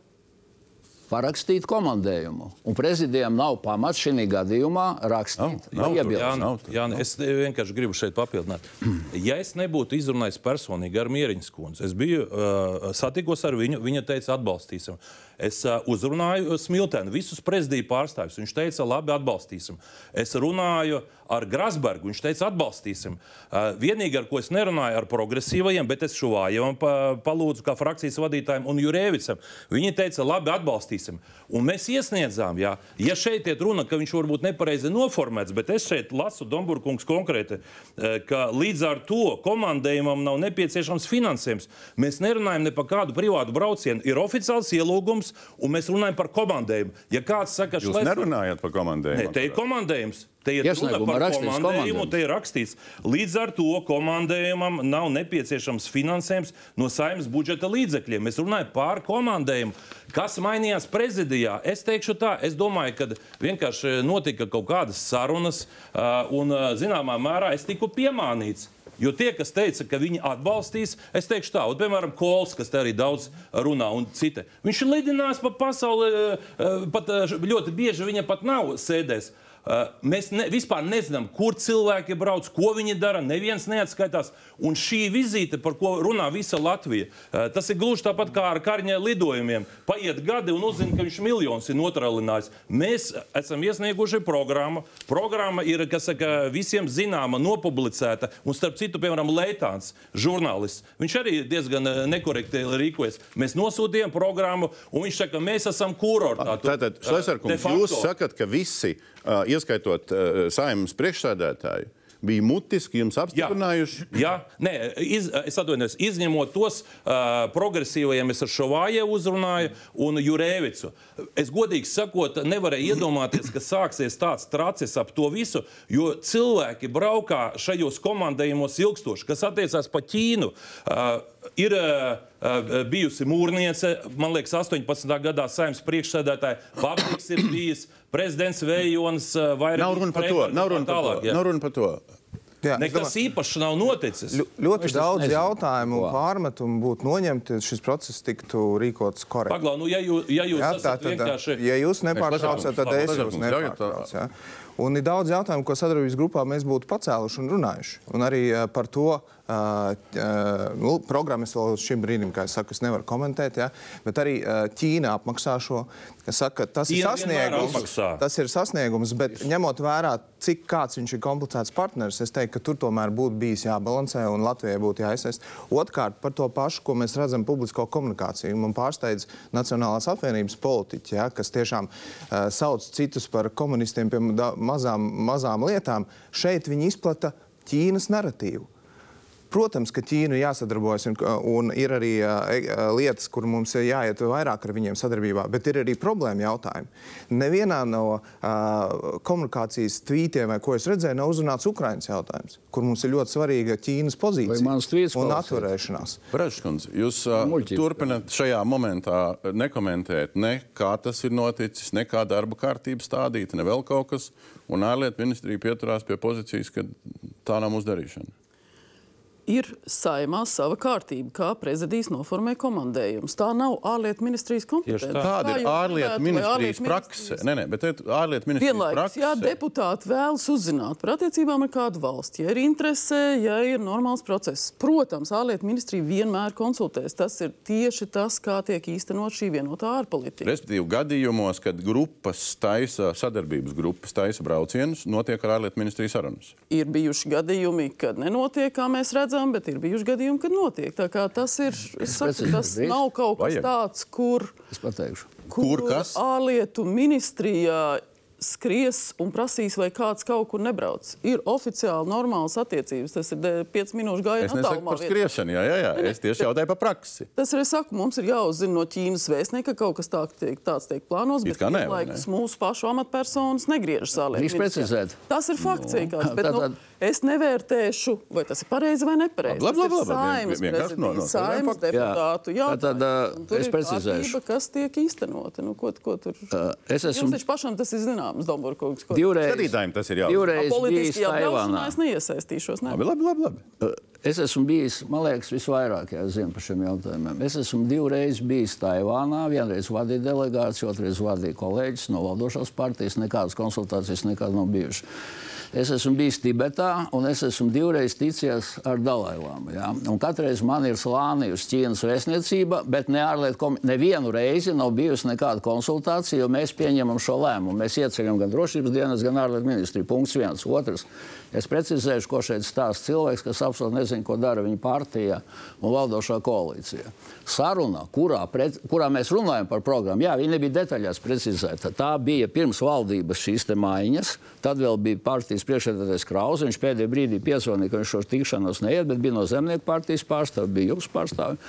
C: parakstīt komandējumu. Un prezidijam nav pamats šī gadījumā rakstīt. Iebilst.
A: jā,
B: jā, es vienkārši gribu šeit papildināt. Ja es nebūtu izrunājis personīgi ar Mieriņas kundzi, es biju uh, satikos ar viņu, viņa teica, atbalstīsim. Es uh, uzrunāju Smiltēnu, visus prezidiju pārstāvjus. Viņš teica, labi, atbalstīsim. Es runāju ar Grasbergu, viņš teica, atbalstīsim. Uh, vienīgi, ar ko es nerunāju, ar progresīvajiem, bet es Šuvājam pa, palūdzu kā frakcijas vadītājiem un Jurēvicam. Viņi teica, labi, atbalstīsim. Un mēs iesniedzām, jā. ja šeit ir runa, ka viņš varbūt nepareizi noformēts, bet es šeit lasu Domburkungs konkrēti, eh, ka līdz ar to komandējumam nav nepieciešams finansējums. Mēs nerunājam ne par kādu privātu braucienu. Ir oficiāls ielūgums, un mēs runājam par komandējumu. Ja kāds saka,
A: Jūs
B: "Šlēs-
A: nerunājat par komandējumu.
B: Nē, te ir komandējums. Te ir runa par komandējumu,
C: komandējums.
B: te ir rakstīts. Līdz ar to komandējumam nav nepieciešams finansējums no saimnes budžeta līdzekļiem. Mēs runājam par komandējumu. Kas mainījās prezidijā? Es teikšu tā, es domāju, ka vienkārši notika kaut kādas sarunas, un zināmā mērā es tiku piemānīts. Jo tie, kas teica, ka viņi atbalstīs, es teikšu tā, un, piemēram, Kols, kas te arī daudz runā, un citi. Viņš ir lidinājis pa pasauli, ā, ā, pat ā, ļoti bieži viņa pat nav sēdējis. Mēs ne, vispār nezinām, kur cilvēki brauc, ko viņi dara. Neviens neatskaitās. Un šī vizīte, par ko runā visa Latvija, tas ir gluži tāpat kā ar karņē lidojumiem. Paiet gadi un uzzina, ka viņš miljonus ir notralinājis. Mēs esam iesnieguši programmu. Programma ir kas saka, visiem zināma, nopublicēta. Un starp citu, piemēram, Leitāns, žurnālists, viņš arī diezgan nekorekti rīkojas. Mēs nosūtījām programmu, un viņš saka, mēs esam kurortā.
A: Tātad,
B: facto.
A: jūs sakat, ka visi, uh, ieskaitot uh, saimnes priekšsēdētāju, bija mutiski jums apstiprinājuši.
B: Jā, nē, iz, es atvainojos, izņemot tos uh, progresīvajiem, es ar Šovāju uzrunāju un Jurēvicu. Es godīgi sakot, nevarēju iedomāties, ka sāksies tāds tracis ap to visu, jo cilvēki braukā šajos komandējumos ilgstoši, kas attiecās pa Ķīnu. Uh, ir uh, uh, bijusi mūrniece, man liekas, 18. gadā saimnes priekšsēdētāja, Fabriks ir bijis, prezidents Vējons, uh, vairāk
A: Nav runa par to. Nav runa par to. Nav runa par to.
G: Jā,
B: Nekas īpašs nav noticis.
G: Ļoti
C: Es
G: daudz
C: nezinu.
G: jautājumu un pārmetumu būtu noņemti, ja šis process tiktu rīkots korekti.
B: Paglau, nu, ja jūs, ja jūs
G: Jā, tā tad,
B: vienkārši...
G: ja jūs nepārtraucat, tad es jūs nepārtraucu. ja. Un ir daudz jautājumu, ko sadarbības grupā mēs būtu pacēluši un runājuši. Un arī eh, par to uh, nu, programmu es vēl līdz šim brīdim, kā es saku, es nevaru komentēt. Ja? Bet arī uh, Ķīna apmaksā šo. Saka, tas ir
B: Ķīna vienmēr
G: sasniegums. Tas ir sasniegums, bet ņemot vērā, cik kāds viņš ir komplicēts partneris, es teiktu, ka tur tomēr būtu bijis jābalansē un Latvijai būtu jāiesaist. Otrkārt, par to pašu, ko mēs redzam publisko komunikāciju. Man pārsteidz Nacionālās apvienības politiķi, ja, kas tiešām uh, sauc citus par komunistiem pie mazām, mazām lietām. Šeit viņi izplata Ķīnas narratīvu. Protams, ka Ķīna jāsadarbojas, un, un ir arī uh, lietas, kur mums ir jāiet vairāk ar viņiem sadarbībā, bet ir arī problēma jautājumi. Nevienā no uh, komunikācijas tvītiem, vai ko es redzēju, nav uzrunāts Ukraiņas jautājums, kur mums ir ļoti svarīga Ķīnas pozīcija un atturēšanās.
A: Bražskundze, jūs uh,
C: Muļķība.
A: turpināt šajā momentā nekomentēt, ne kā tas ir noticis, ne kā darba kārtība stādīta, ne vēl kaut kas. Un ārlietu ministrija pieturās pie pozīcijas, ka tā nav mūsu darīšana.
E: Ir saimā sava kārtība, kā prezidijs noformē komandējumus. Tā nav ārlietu ministrijas kompetence.
B: tā.
A: Kāda
E: Kā
A: ir ārlietu
E: gribētu, lai
A: ministrijas prakse?
E: ministrijas-
A: Nē, nē, bet ārlietu ministrijas
E: Vienlaikus,
A: prakse.
E: ja deputāti vēlas uzzināt par attiecībām ar kādu valsti, ja ir interese, ja ir normāls process, protams, ārlietu ministrija vienmēr konsultēs. Tas ir tieši tas, kā tiek īstenot šī vienotā ārpolitika.
A: Respektīvi, gadījumos, kad grupas taisa, sadarbības grupas taisa braucienus, notiek ar ārlietu ministriju sarunas.
E: Ir bijuši gadījumi, kad nenotiek, kā mēs redzam, bet ir bijuši gadījumi, kad notiek. Tā kā tas ir, es saku, tas nav kaut kas
A: Vajag.
E: tāds, kur.
C: Es pateikšu.
A: Kur kas?
E: Ārlietu ministrijā skries un prasīs, vai kāds kaut kur nebrauc. Ir oficiāli normālas attiecības. Tas ir 5 minūšu
A: Es
E: gājiens
A: nesaku
E: attālumā.
A: par skriešanu, jā, jā, jā. Es tieši jautāju par praksi.
E: Tas arī saku, mums ir jāuzzina no Ķīnas vēstnieka, ka kaut kas tā, tiek, tāds tiek plānots,
A: It
E: bet
A: ne,
E: vienlaikus mūsu pašu amatpersonas negriežas
C: Drīkst
E: ministrijā.
C: precizēt?
E: Tas ir fakts vienkārši. Bet, nu, es nevērtēšu, vai tas ir pareizi vai nepareizi.
A: Labi, labi,
E: Tas ir
A: labi, no- no skaidriem
E: saeimas
A: faktiem.
E: deputātu
C: Jā.
E: jautājums.
C: Tad, es
E: ir
C: precizēšu.
E: Kas tiek īstenota? Nu, ko, ko tur?
C: Uh, es esmu
E: Jums taču pašam tas ir zināms, Domburkungs. ko-
C: divreiz,
A: Skatītājiem tas ir jāuzzina.
C: divreiz bijis
E: Politiskajā braušanā
C: Taivānā.
E: es neiesaistīšos. Ne?
A: Labi, labi, labi. labi.
C: Es esmu bijis, man liekas, visvairāk ja, zinu par šiem jautājumiem. Es esmu divreiz bijis Taivānā. Vienreiz vadīju delegāciju, otrreiz vadīju kolēģis no valdošās partijas. Nekādas konsultācijas nekad nav bijušas. Es esmu bijis Tibetā, un es esmu divreiz ticies ar Dalailām. Ja? Katreiz man ir slānījusi Ķīnas vēstniecība, bet ne ārlietu komisija. Nevienu reizi nav bijusi nekāda konsultācija, jo mēs pieņemam šo lēmumu. Mēs ieceļam gan drošības dienas, gan ārlietu ministriju. Punkts viens. Otrs. Es precizēšu, ko šeit stāsta cilvēks, kas absolūti nezina, ko dara viņa partija un valdošā koalīcija. Saruna, kurā, pret, kurā mēs runājam par programmu, jā, viņa nebija detaļās precizēta. Tā bija pirms valdības šīs maiņas, tad vēl bija partijas priekšsēdētājs Krause. Viņš pēdējā brīdī piezvanīja, ka viņš šo tikšanos neiet, bet bija no zemnieku partijas pārstāvja, bija jūsu pārstāvja.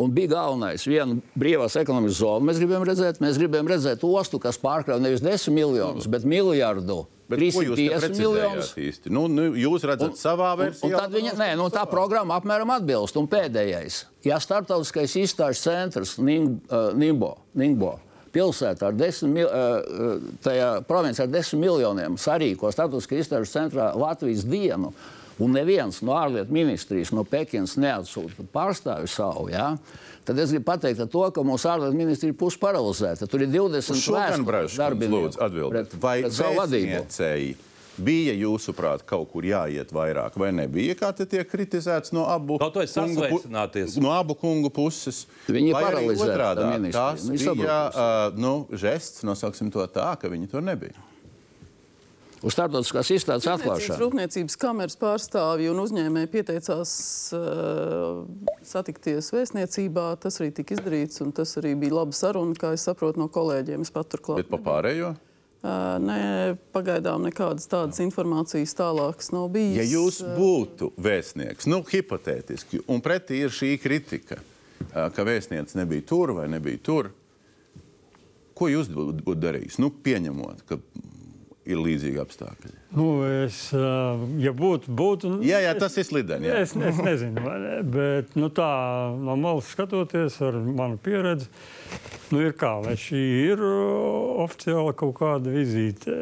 C: Un bija galvenais, viena brīvās ekonomikas zona. Mēs gribējām redzēt, mēs gribējām redzēt ostu, kas pārkrauj nevis 10 miljonus, bet miljardu.
A: Bet ko jūs te
C: 350 miljonus.
A: īsti? Nu, nu, jūs redzat savā
C: Un,
A: versijā.
C: un tad viņa, nē, nu, tā programma apmēram atbilst. Un pēdējais, ja starptautiskais izstāžu centrs Ning, uh, Ningbo, Ningbo pilsētā ar 10, mil, uh, tajā provincijā ar 10 miljoniem sarīko starptautiskā izstāžu centrā Latvijas dienu, un neviens no ārlietu ministrijas, no Pekinas neatsūta pārstāvi savu, ja? Tad es gribu pateikt to, ka mūsu ārlietu ministrija ir pusparalizēta. Tur ir 20
A: Šo gan
C: vēstules
A: brīvs,
C: darbinieku
A: Vai
C: pret savu vadību.
A: vēstniecēji bija jūsuprāt kaut kur jāiet vairāk, vai nebija? Kā te tiek kritizēts no abu kungu. No abu kungu puses.
C: Viņi ministrija.
A: Tas bija uh, nu, žests, nosauksim to tā, ka viņi tur nebija.
C: Uz starptautiskās izstādes atklāšanu.
E: rūpniecības kameras pārstāvji un uzņēmēji pieteicās uh, satikties vēstniecībā. Tas arī tika izdarīts, un tas arī bija laba saruna, kā es saprotu no kolēģiem. Es pat turklāt.
A: Bet pa pārējo?
E: Uh, nē, pagaidām nekādas tādas informācijas tālākas nav bijis.
A: Ja jūs būtu vēstnieks, nu, hipotētiski, un pretī ir šī kritika, ā, ka vēstnieks nebija tur vai nebija tur, ko jūs būtu būt darījis? Nu, pieņemot, ka ir līdzīgi apstākļi.
F: Nu, es, ā, ja būtu, būtu
A: Jā, jā, tas ir slideni.
F: Es, es nezinu, ne, bet nu, tā no malas skatoties, ar manu pieredzi, nu, ir kā, vai šī ir uh, oficiāla kaut kāda vizīte.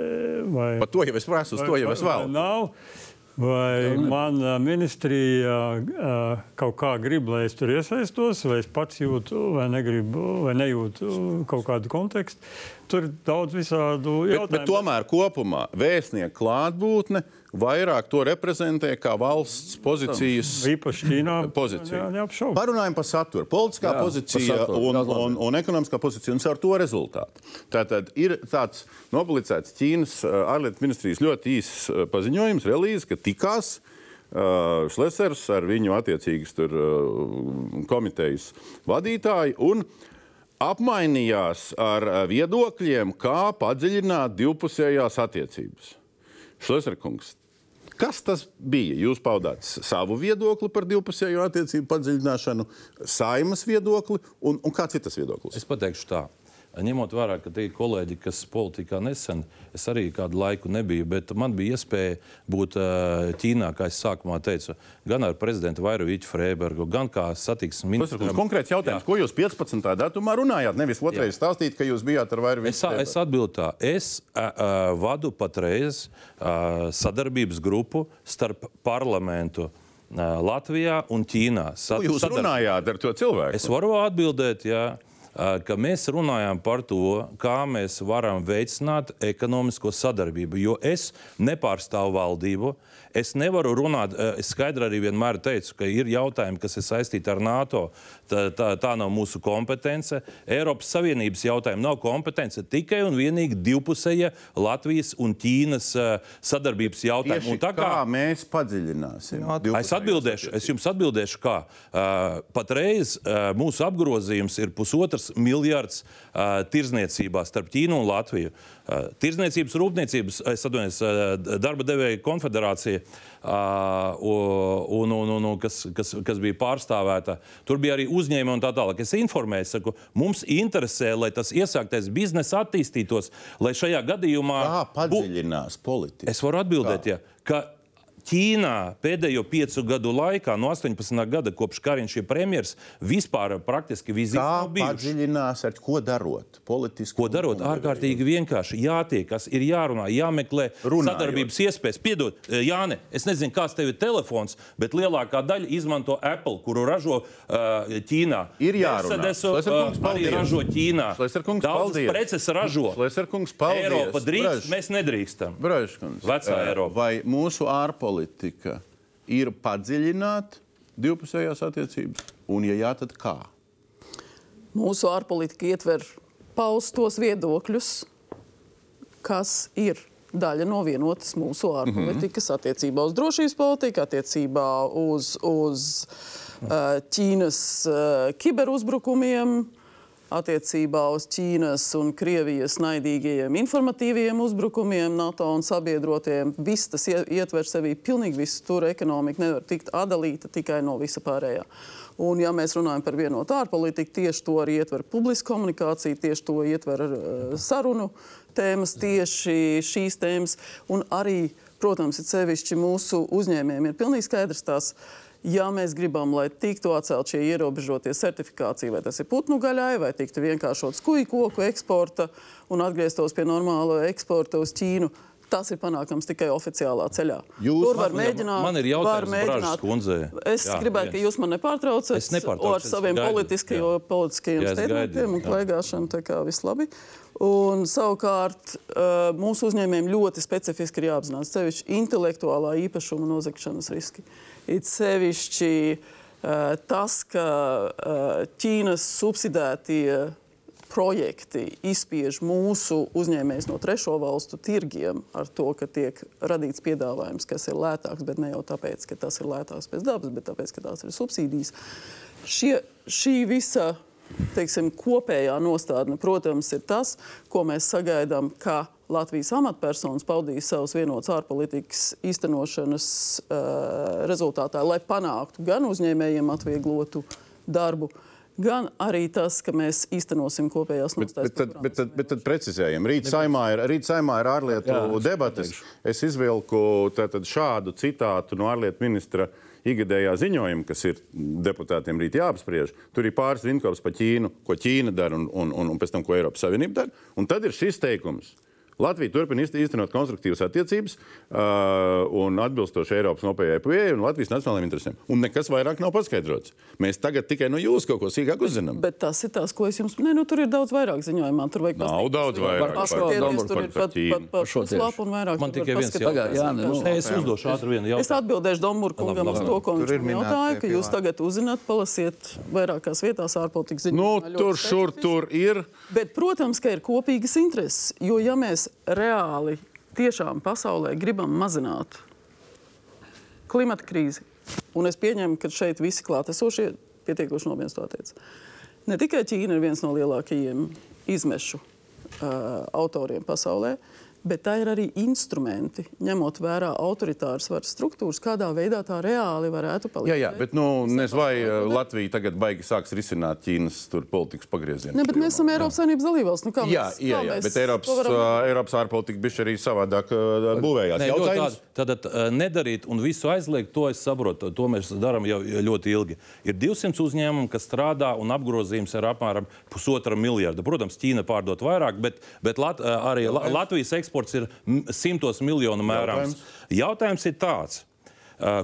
F: Vai,
A: Par to jau es prasu, uz to jau es vēl.
F: Nav. Vai mana ministrija uh, kaut kā grib, lai es tur iesaistos, vai es pats jūtu, vai negribu, vai nejūtu kaut kādu kontekstu. Tur ir daudz visādu
A: Bet,
F: jautājumu.
A: bet tomēr kopumā vēstnieku klātbūtne vairāk to reprezentē kā valsts pozīcijas.
F: Īpaši Ķīnā.
A: Pozīcija.
F: Jā.
A: Parunājam par saturu. Politiskā
C: Jā,
A: pozīcija
C: saturu.
A: un, un, un ekonomiskā pozīcija un ar to rezultātu. Tātad ir tāds nopublicēts Ķīnas uh, ārlietu ministrijas ļoti īss uh, paziņojums, relīze, ka tikās uh, Šlesers ar viņu attiecīgas tur, uh, komitejas vadītāju un apmainījās ar uh, viedokļiem, kā padziļināt divpusējās attiecības. Šleserkungs, Kas tas bija? Jūs paudāt savu viedokli par divpusējo attiecību padziļināšanu, saimas viedokli, un, un kāds ir tas viedoklis?
B: Es pateikšu tā. Ņemot vērā, ka tie ir kolēģi, kas politikā nesen, es arī kādu laiku nebiju, bet man bija iespēja būt uh, Ķīnā, kā es sākumā teicu, gan ar prezidentu Vairoviču Freibergu, gan kā satiksmes
A: Tas ir
B: ministru.
A: konkrēts jautājums, ko jūs 15. datumā runājāt. Nevis otrreiz stāstīt, ka jūs bijāt ar vairāk
B: Es, es atbildu tā, es uh, uh, vadu patreiz uh, sadarbības grupu starp parlamentu Latvijā un Ķīnā.
A: Ko jūs runājāt ar to cilvēku?
B: Es varu atbildēt, jā. Ka mēs runājam par to, kā mēs varam veicināt ekonomisko sadarbību. Jo es nepārstāvu valdību, Es nevaru runāt, eh, es skaidri arī vienmēr teicu, ka ir jautājumi, kas ir saistīti ar NATO. Tā, tā, tā nav mūsu kompetence. Eiropas Savienības jautājumi nav kompetence tikai un vienīgi divpusēja Latvijas un Ķīnas uh, sadarbības jautājumi.
A: Tā kā, kā mēs padziļināsim?
B: Es atbildēšu, es jums atbildēšu, kā uh, patreiz mūsu apgrozījums ir pusotrs miljards uh, tirzniecībā starp Ķīnu un Latviju. Uh, tirzniecības rūpniecības, es atvainojos, uh, darba devēja konfederācija un, un, un, un kas, kas, kas bija pārstāvēta. Tur bija arī uzņēmumi un tā tālāk. Es informēju, saku, mums interesē, lai tas iesāktais biznesa attīstītos, lai šajā gadījumā.
A: Kā padziļinās politika?
B: Es varu atbildēt, ja, ka Ķīnā pēdējo piecu gadu laikā, no 18. gada, kopš Kariņš ir premjerministrs, vispār praktiski vizītes nav bijušas.
A: Padziļinās, ar ko darot? Politiski.
B: Ko darot? Ārkārtīgi vienkārši. Jātiekas, ir jārunā, jāmeklē Runājot. sadarbības iespējas. Piedod, eh, Jāne, es nezinu, kāds tev ir telefons, bet lielākā daļa izmanto Apple, kuru ražo uh, Ķīnā.
A: Ir jārunā.
B: Mercedes uh, arī ražo Ķīnā. Daudzas preces ražo.
A: Kungs, paldies.
B: Eiropa drīkst, Braž. mēs nedrīkstam.
A: Bražkungs.
B: Vecā Eiropa.
A: Vai mūsu ārpolitika politika ir padziļināt divpusējās attiecības, un, ja jā, tad kā?
E: Mūsu ārpolitika ietver paust tos viedokļus, kas ir daļa no vienotas mūsu ārpolitikas mm -hmm. attiecībā uz drošības politiku, attiecībā uz, uz uh, Ķīnas uh, kiberuzbrukumiem, attiecībā uz Ķīnas un Krievijas naidīgajiem informatīviem uzbrukumiem NATO un sabiedrotiem. Viss tas ietver sevī pilnīgi visu. Tur ekonomika nevar tikt atdalīta tikai no visa pārējā. Un, ja mēs runājam par vienotu ārpolitiku, tieši to arī ietver publiska komunikācija, tieši to ietver uh, sarunu tēmas, tieši šīs tēmas. Un arī, protams, ir sevišķi mūsu uzņēmējiem ir pilnīgi skaidrs tās ja mēs gribam, lai tiktu atcelt šie ierobežotie certifikācija, vai tas ir putnu gaļai, vai tiktu vienkāršots kuģu koku eksporta un atgrieztos pie normāla eksporta uz Ķīnu. Tas ir panākams tikai oficiālā ceļā.
A: Jūs
E: Tur var mēģināt.
B: Man ir jautājums, mēģināt. Kundzei.
E: Es jā, gribētu, ka jūs man nepārtraucat ar saviem politiskajiem, politiskajiem statementiem un klaigāšanu. Tā kā viss labi. Un, savukārt mūsu uzņēmējiem ļoti specifiski ir jāapzinās sevišķi intelektuālā īpašuma nozagšanas riski. It sevišķi tas, ka Ķīnas subsidētie projekti izspiež mūsu uzņēmējus no trešo valstu tirgiem ar to, ka tiek radīts piedāvājums, kas ir lētāks, bet ne jau tāpēc, ka tas ir lētāks pēc dabas, bet tāpēc, ka tās ir subsīdijas. Šie, šī visa teiksim, kopējā nostādne, protams, ir tas, ko mēs sagaidām, ka Latvijas amatpersonas paudīs savus vienotas ārpolitikas īstenošanas uh, rezultātā, lai panāktu gan uzņēmējiem atvieglotu darbu, gan arī tas, ka mēs īstenosim kopējās nostājas.
A: Bet, bet, bet, bet, bet tad precizējam. Rīt saimā ir, rīt saimā ir ārlietu Jā, debates. Es izvilku tātad, šādu citātu no ārlietu ministra ikgadējā ziņojuma, kas ir deputātiem rīt jāapspriež. Tur ir pāris rinkops par Ķīnu, ko Ķīna dara un, un, un, un pēc tam, ko Eiropas Savienība dara. Un tad ir šis teikums. Latvija turpina īstenot konstruktīvas attiecības uh, un atbilstoši Eiropas kopējai pieejai un Latvijas nacionālajiem interesēm. Un nekas vairāk nav paskaidrots. Mēs tagad tikai no jūsu kaut ko sīkāk uzzinām.
E: Bet tas ir tas, ko es jums minēju. Nu, tur ir daudz vairāk ziņojumā. Tur vajag
A: nav daudz vairāk.
E: Paskatieties, tur ir pat, pat, pat šo slapu un vairāk.
B: Man tikai viens jautājums. Jā, nu, es uzdošu ātri vienu jautājumu.
E: Es atbildēšu Domburkungam uz to, ko viņš jautāja, ka jūs tagad uzzināt, palasiet vairākās vietās ārpolitikas ziņojumu.
A: Nu, tur, šur, tur ir.
E: Bet, protams, ka ir kopīgas intereses. Jo, ja mēs reāli tiešām pasaulē gribam mazināt klimata krīzi, un es pieņemu, ka šeit visi klātesošie pietiekoši nopietni to attiec. Ne tikai Ķīna ir viens no lielākajiem izmešu uh, autoriem pasaulē, bet tā ir arī instrumenti, ņemot vērā autoritāras varas struktūras, kādā veidā tā reāli varētu palīdzēt.
A: Jā, jā bet nu, nezinu, vai uh, Latvija tagad baigi sāks risināt Ķīnas politikas pagriezienu.
E: Ne, bet mēs esam Eiropas Savienības dalībvalsts. Nu,
A: jā, mēs, jā, jā, bet Eiropas, varam... Eiropas ārpolitika bija arī savādāk būvējās.
B: Nē, Jautājums... Tad uh, nedarīt un visu aizliegt, to es saprotu. To mēs darām jau ļoti ilgi. Ir 200 uzņēmumu, kas strādā un apgrozījums ir apmēram pusotra miljarda. Protams, Ķīna pārdot vairāk, bet, bet Lat arī La Latvijas eksports eksports ir simtos miljonu mērāms. Jautājums, Jautājums ir tāds.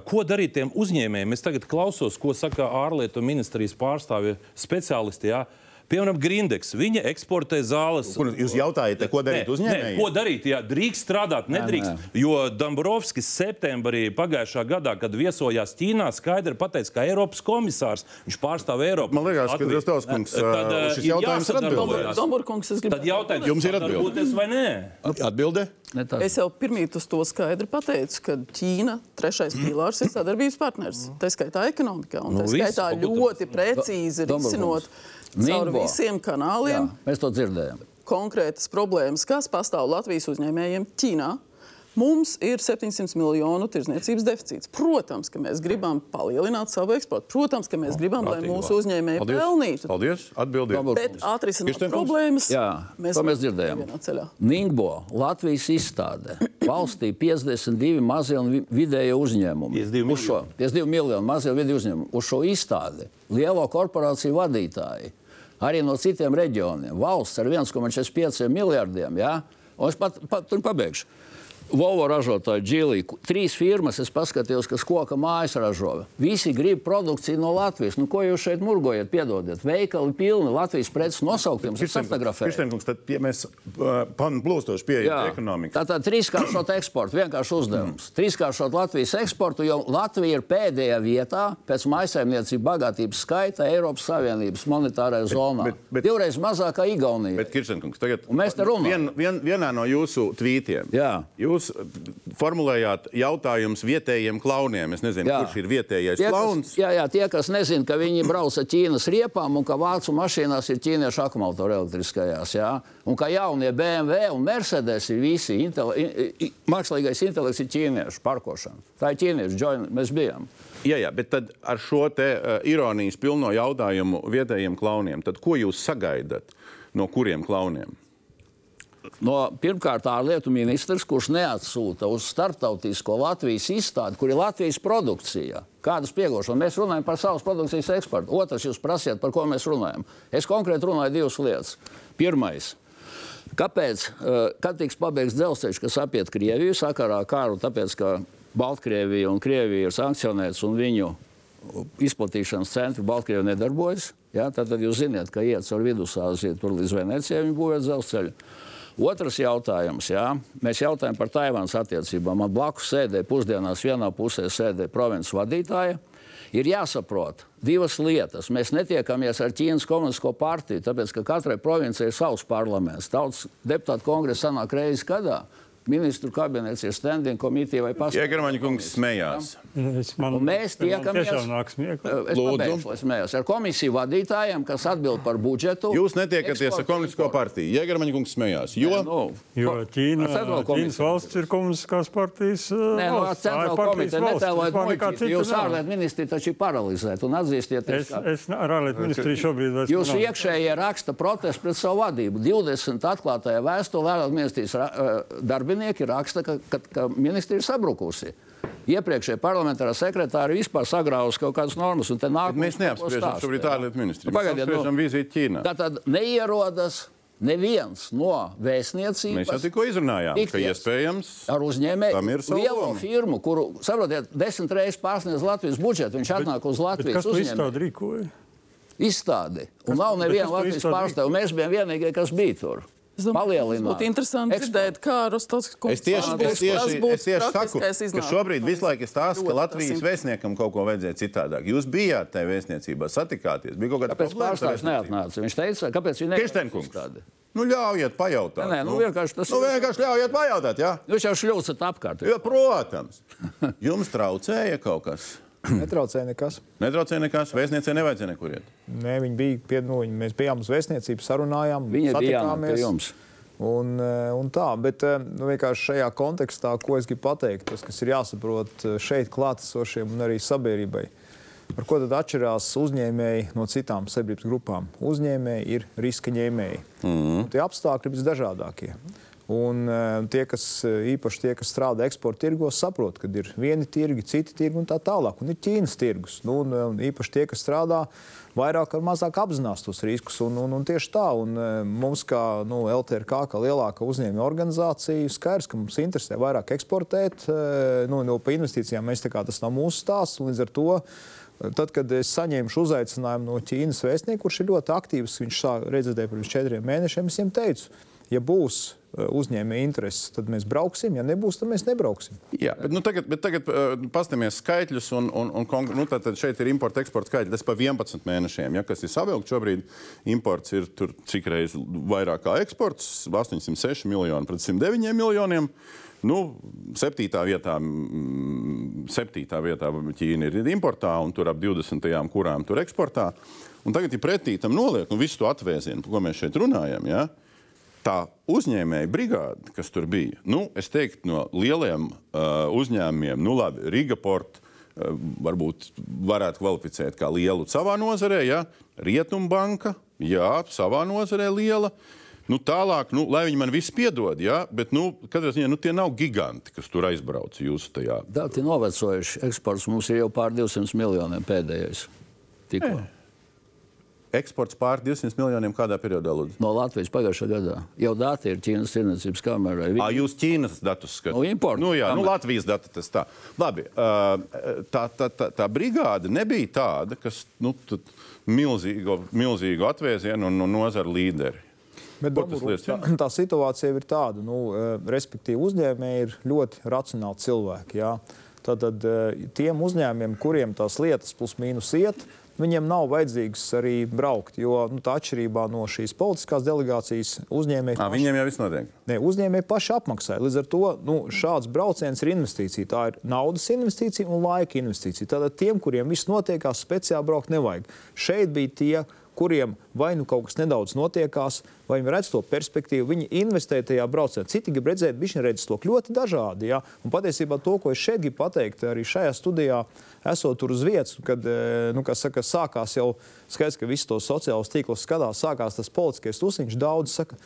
B: Ko darīt tiem uzņēmējiem? Es tagad klausos, ko saka ārlietu ministrijas pārstāvji speciālisti. Jā. Piemēram, Grindeks. Viņa eksportē zāles.
H: Kur jūs jautājat, ko darīt
B: Nē,
H: uzņēmējiem?
B: nē, Ko darīt? Jā, drīkst strādāt, nedrīkst.
C: nē.
B: Jo Dombrovskis septembrī pagājušā gadā, kad viesojās Ķīnā, skaidri pateica, ka Eiropas komisārs viņš pārstāv Eiropu.
A: Man liekas, ka
B: Latviju.
A: Drustovs kungs,
B: Tad,
A: uh,
B: uh,
A: šis
B: ir
A: jautājums ir atbildēts.
E: Domburkungs, es
B: Tad
E: gribētu
B: jautājums
A: Jums ir
B: sadarboties vai nē?
H: Atbilde?
C: Tas.
E: Es jau pirmīt uz to skaidri pateicu, ka Ķīna, trešais pīlārs, ir sadarbības partners. Tā skaitā ekonomikā. Un
B: Nu,
E: tā skaitā ļoti precīzi risinot. Caur
C: Ningbo.
E: visiem
C: Jā,
E: kanāliem
C: mēs to dzirdējām.
E: konkrētas problēmas, kas pastāv Latvijas uzņēmējiem Ķīnā. Mums ir 700 miljonu tirzniecības deficīts. Protams, ka mēs gribam palielināt savu eksportu. Protams, ka mēs gribam, lai mūsu uzņēmēji pelnītu.
A: Paldies. Atbildiet.
E: Bet atrisināt problēmas
C: Jā, to mēs dzirdējām. Ningbo, Latvijas izstāde. Valstī 52 mazie un vi- vidēji uzņēmumi.
B: 52
C: Uz šo 52 miljonu mazie un vidēji uzņēmumi. Uz šo izstādi lielo korporāciju vadītāji, arī no citiem reģioniem, valsts ar 1,45 miljardiem. Ja? Un es pat, pat pabeigšu. Volvo ražotāji, Džilī, trīs firmas, es paskatījos, kas koka mājas ražo. Visi grib produkciju no Latvijas. Nu, ko jūs šeit murgojat? Piedodiet, veikali pilni Latvijas preces nosauktiem. Es fotografēju.
H: Kristiankungs, tad pie mēs uh, pan plūstoši pieejam ekonomikai.
C: Tātad trīskāršot eksportu, vienkārši uzdevums. Trīskāršot Latvijas eksportu, jo Latvija ir pēdējā vietā pēc maisaimniecības bagātības skaita Eiropas Savienības monetārajā zonā.
A: bet- bet-
C: Divreiz mazāk kā Igaunija.
A: Bet, Kirstenkungs, tagad
C: mēs te runājam.
A: Vien, vien, vienā no jūsu tvītiem
C: Jā.
A: jūs uh, formulējāt jautājumus vietējiem klauniem. Es nezinu,
C: Jā.
A: kurš ir vietējais
C: Tie,
A: klauns.
C: kas, jā, jā, tie, kas nezina, ka viņi brauc ar Ķīnas riepām un ka vācu mašīnās ir ķīniešu akumulātori elektriskajās. Jā? Un ka jaunie BMW un Mercedes ir visi intele, i, i, mākslīgais intelekts ir ķīniešu parkošana. Tā ir ķīniešu joint, mēs bijām.
A: Jā, jā, bet tad ar šo te, uh, ironijas pilno jautājumu vietējiem klauniem, tad ko jūs sagaidat no kuriem klauniem?
C: No, pirmkārt, ārlietu ministrs, kurš neatsūta uz starptautisko Latvijas izstādi, kur ir Latvijas produkcija. Kādas pieaugušas? Mēs runājam par savas produkcijas eksportu. Otrs, jūs prasiet, par ko mēs runājam. Es konkrēti runāju divas lietas. Pirmais. Kāpēc, eh, kad tiks pabeigts dzelzceļš, kas apiet Krieviju sakarā ar karu, tāpēc ka Baltkrievija un Krievija ir sankcionēts un viņu izplatīšanas centri Baltkrievijā nedarbojas? Ja? Tad, tad jūs zināt, ka iet caur Vidusāziju tur līdz Venecijai viņi būvē dzelzceļu. Otrs jautājums. Jā. Mēs jautājam par Taivānas attiecībām. Man blakus sēdēja pusdienās vienā pusē sēdēja provinces vadītāja. Ir jāsaprot divas lietas. Mēs netiekamies ar Ķīnas komunistisko partiju, tāpēc ka katrai provincijai ir savs parlaments. Tautas deputātu kongresa sanāk reizes gadā. Ministru kabinets ir standing komitija vai pasaules.
A: Iegramaņa kungs smējās.
F: Es man,
C: Un mēs tiekamies
F: tiešām nāk smieklīgi.
C: Es
A: Lūdzu.
C: pabeigšu, lai smējos. Ar komisiju vadītājiem, kas atbild par budžetu.
A: Jūs netiekaties ar
C: importu.
A: partiju. Iegramaņa kungs smējās. Jo
C: Nu,
F: Jo Ķīna,
C: Ar centrālo
F: Ķīnas valsts ir komunistiskās partijas
C: Nē, no
F: partijas
C: komiteja netēlojiet muļķīt. Jūs ārlietu ministri taču ir paralizēti un atzīstieties,
F: Es, es ar ārlietu ministriju šobrīd vairs
C: jūsu iekšējie raksta protestu pret savu vadību. 20 atklātajā vēstulē ārlietu ministrijas eh, darbinieki raksta, ka, ka, ka ministrija ir sabrukusi. Iepriekšējā parlamentārā sekretāra vispār sagrāvusi kaut kādas normas, un te nāk.
A: Mēs neapspriežam šobrīd ārlietu ministriju.
C: Pagaidiet,
A: apspriežam vizīti Ķīnā.
C: Tātad neierodas neviens no vēstniecības.
A: Mēs jau tikko izrunājām, ka
C: Tikties.
A: iespējams
C: Ar uzņēmēju
A: ir loma.
C: firmu, kuru, saprotiet, desmit reizes pārsniedz Latvijas budžetu. Viņš atnāk uz
F: Bet
C: Latvijas
F: kas to izstādi rīkoja?
C: izstādi. Un
F: Kas-
C: nav neviena Latvijas pārstāvja. un Mēs bijām vienīgie, kas bija tur.
E: Es
C: Palielināt.
E: būtu interesanti dzirdēt, kā Rostovs kungs
A: Es tieši,
E: pārādīs,
A: es tieši,
E: būs
A: es tieši saku,
E: praktiskais
A: ka šobrīd visu laiku ir stāsts, ka Latvijas
E: tas
A: vēstniekam kaut ko vajadzēja citādāk. Jūs bijāt tajā vēstniecībā, satikāties. Bija kaut kāda
C: Kāpēc
A: problēma vēstniecību?
C: neatnāca? Viņš teica, kāpēc viņš neatnāca.
A: Nu, ļaujiet pajautāt.
C: Nē, nē, nu, vienkārši tas
A: nu,
C: ir-
A: vienkārši ļaujiet pajautāt. Jā?
C: Jūs jau šļūcat apkārt.
A: Jo, protams, jums traucēja kaut kas.
D: Netraucēja nekas.
A: Netraucēja nekas, vēstniecei nevajadzēja nekur iet.
D: Nē, viņi bija pie, nu, viņi- mēs bijām uz vēstniecību, sarunājām,
C: Viņa jums.
D: Un, eh, un tā, bet eh, nu, vienkārši šajā kontekstā, ko es gribu pateikt, tas, kas ir jāsaprot eh, šeit klātesošiem un arī sabiedrībai. Ar ko tad atšķirās uzņēmēji no citām sabiedrības grupām? Uzņēmēji ir riska ņēmēji. Mm. Tie apstākļi ir visdažādākie. Un uh, tie, kas īpaši tie, kas strādā eksporta tirgos, saprot, ka ir vieni tirgi, citi tirgi un tā tālāk. Un ir Ķīnas tirgus. Nu, un, un īpaši tie, kas strādā vairāk vai mazāk apzinās tos riskus. Un, un, un tieši tā, un mums, kā nu, LTRK, kā lielākā uzņēmuma organizācija, skaidrs, ka mums interesē vairāk eksportēt. Nu, no, pa investīcijām mēs tā kā tas nav mūsu stāsts. Līdz ar to Tad, kad es saņēmu uzaicinājumu no Ķīnas vēstnieka, kurš ir ļoti aktīvs, viņš sāk redzēt pirms četriem mēnešiem, es viņam teicu, ja būs uzņēmēja intereses, tad mēs brauksim. Ja nebūs, tad mēs nebrauksim.
A: Jā, bet, nu, tagad, bet tagad uh, paskatāmies skaitļus. Un, un, un, nu, tātad šeit ir importa eksporta skaitļi. Tas pa 11 mēnešiem, ja, kas ir savilkts šobrīd. Imports ir tur cik reizes vairāk kā eksports - 806 miljoni pret 109 miljoniem. Nu, septītā vietā, septītā vietā Ķīna ir importā, un tur ap 20. kurām tur eksportā. Un tagad, ja pretī tam noliek, nu, visu to atvēzienu, par ko mēs šeit runājam, ja, tā uzņēmēja brigāde, kas tur bija, nu, es teiktu, no lieliem uh, uzņēmumiem, nu, labi, Riga Port, uh, varbūt varētu kvalificēt kā lielu savā nozarē, ja, Rietumbanka, jā, savā nozarē liela. Nu, tālāk, nu, lai viņi man visu piedod, ja? bet nu, katrā ziņā nu, tie nav giganti, kas tur aizbrauca jūsu tajā.
C: Dati novecojuši. Eksports mums ir jau pār 200 miljoniem pēdējais. Tikko. E.
A: Eksports pār 200 miljoniem kādā periodā? Lūdzu?
C: No Latvijas pagājušā gadā. Jau dati ir Ķīnas tirdzniecības kamerai.
A: Viņi... À, jūs Ķīnas datus skatāt?
C: No importa.
A: Nu, jā, nu, Latvijas dati tas tā. Labi, tā, tā, tā, tā brigāde nebija tāda, kas nu, milzīgu, milzīgu atvēzienu un, un nozaru līderi.
D: Bet Dabūrūs, tā, tā situācija ir tāda, nu, eh, respektīvi, uzņēmēji ir ļoti racionāli cilvēki. Jā. Tātad tiem uzņēmumiem, kuriem tās lietas plus mīnus iet, viņiem nav vajadzīgs arī braukt. Jo nu, tā atšķirībā no šīs politiskās delegācijas uzņēmēji.
A: À, viņiem jau viss notiek.
D: Ne, uzņēmēji paši apmaksā. Līdz ar to nu, šāds brauciens ir investīcija. Tā ir naudas investīcija un laika investīcija. Tātad tiem, kuriem viss notiekās, speciāli braukt nevajag. Šeit bija tie, kuriem vai nu kaut kas nedaudz notiekās, vai viņi redz to perspektīvu, viņi investē tajā braucienā. Citi grib redzēt, viņi redz to ļoti dažādi. Ja? Un patiesībā to, ko es šeit gribu pateikt, arī šajā studijā, esot tur uz vietas, kad e, nu, saka, sākās jau skaidrs, ka visi tos sociālos tīklus skatās, sākās tas politiskais tusiņš, daudz saka,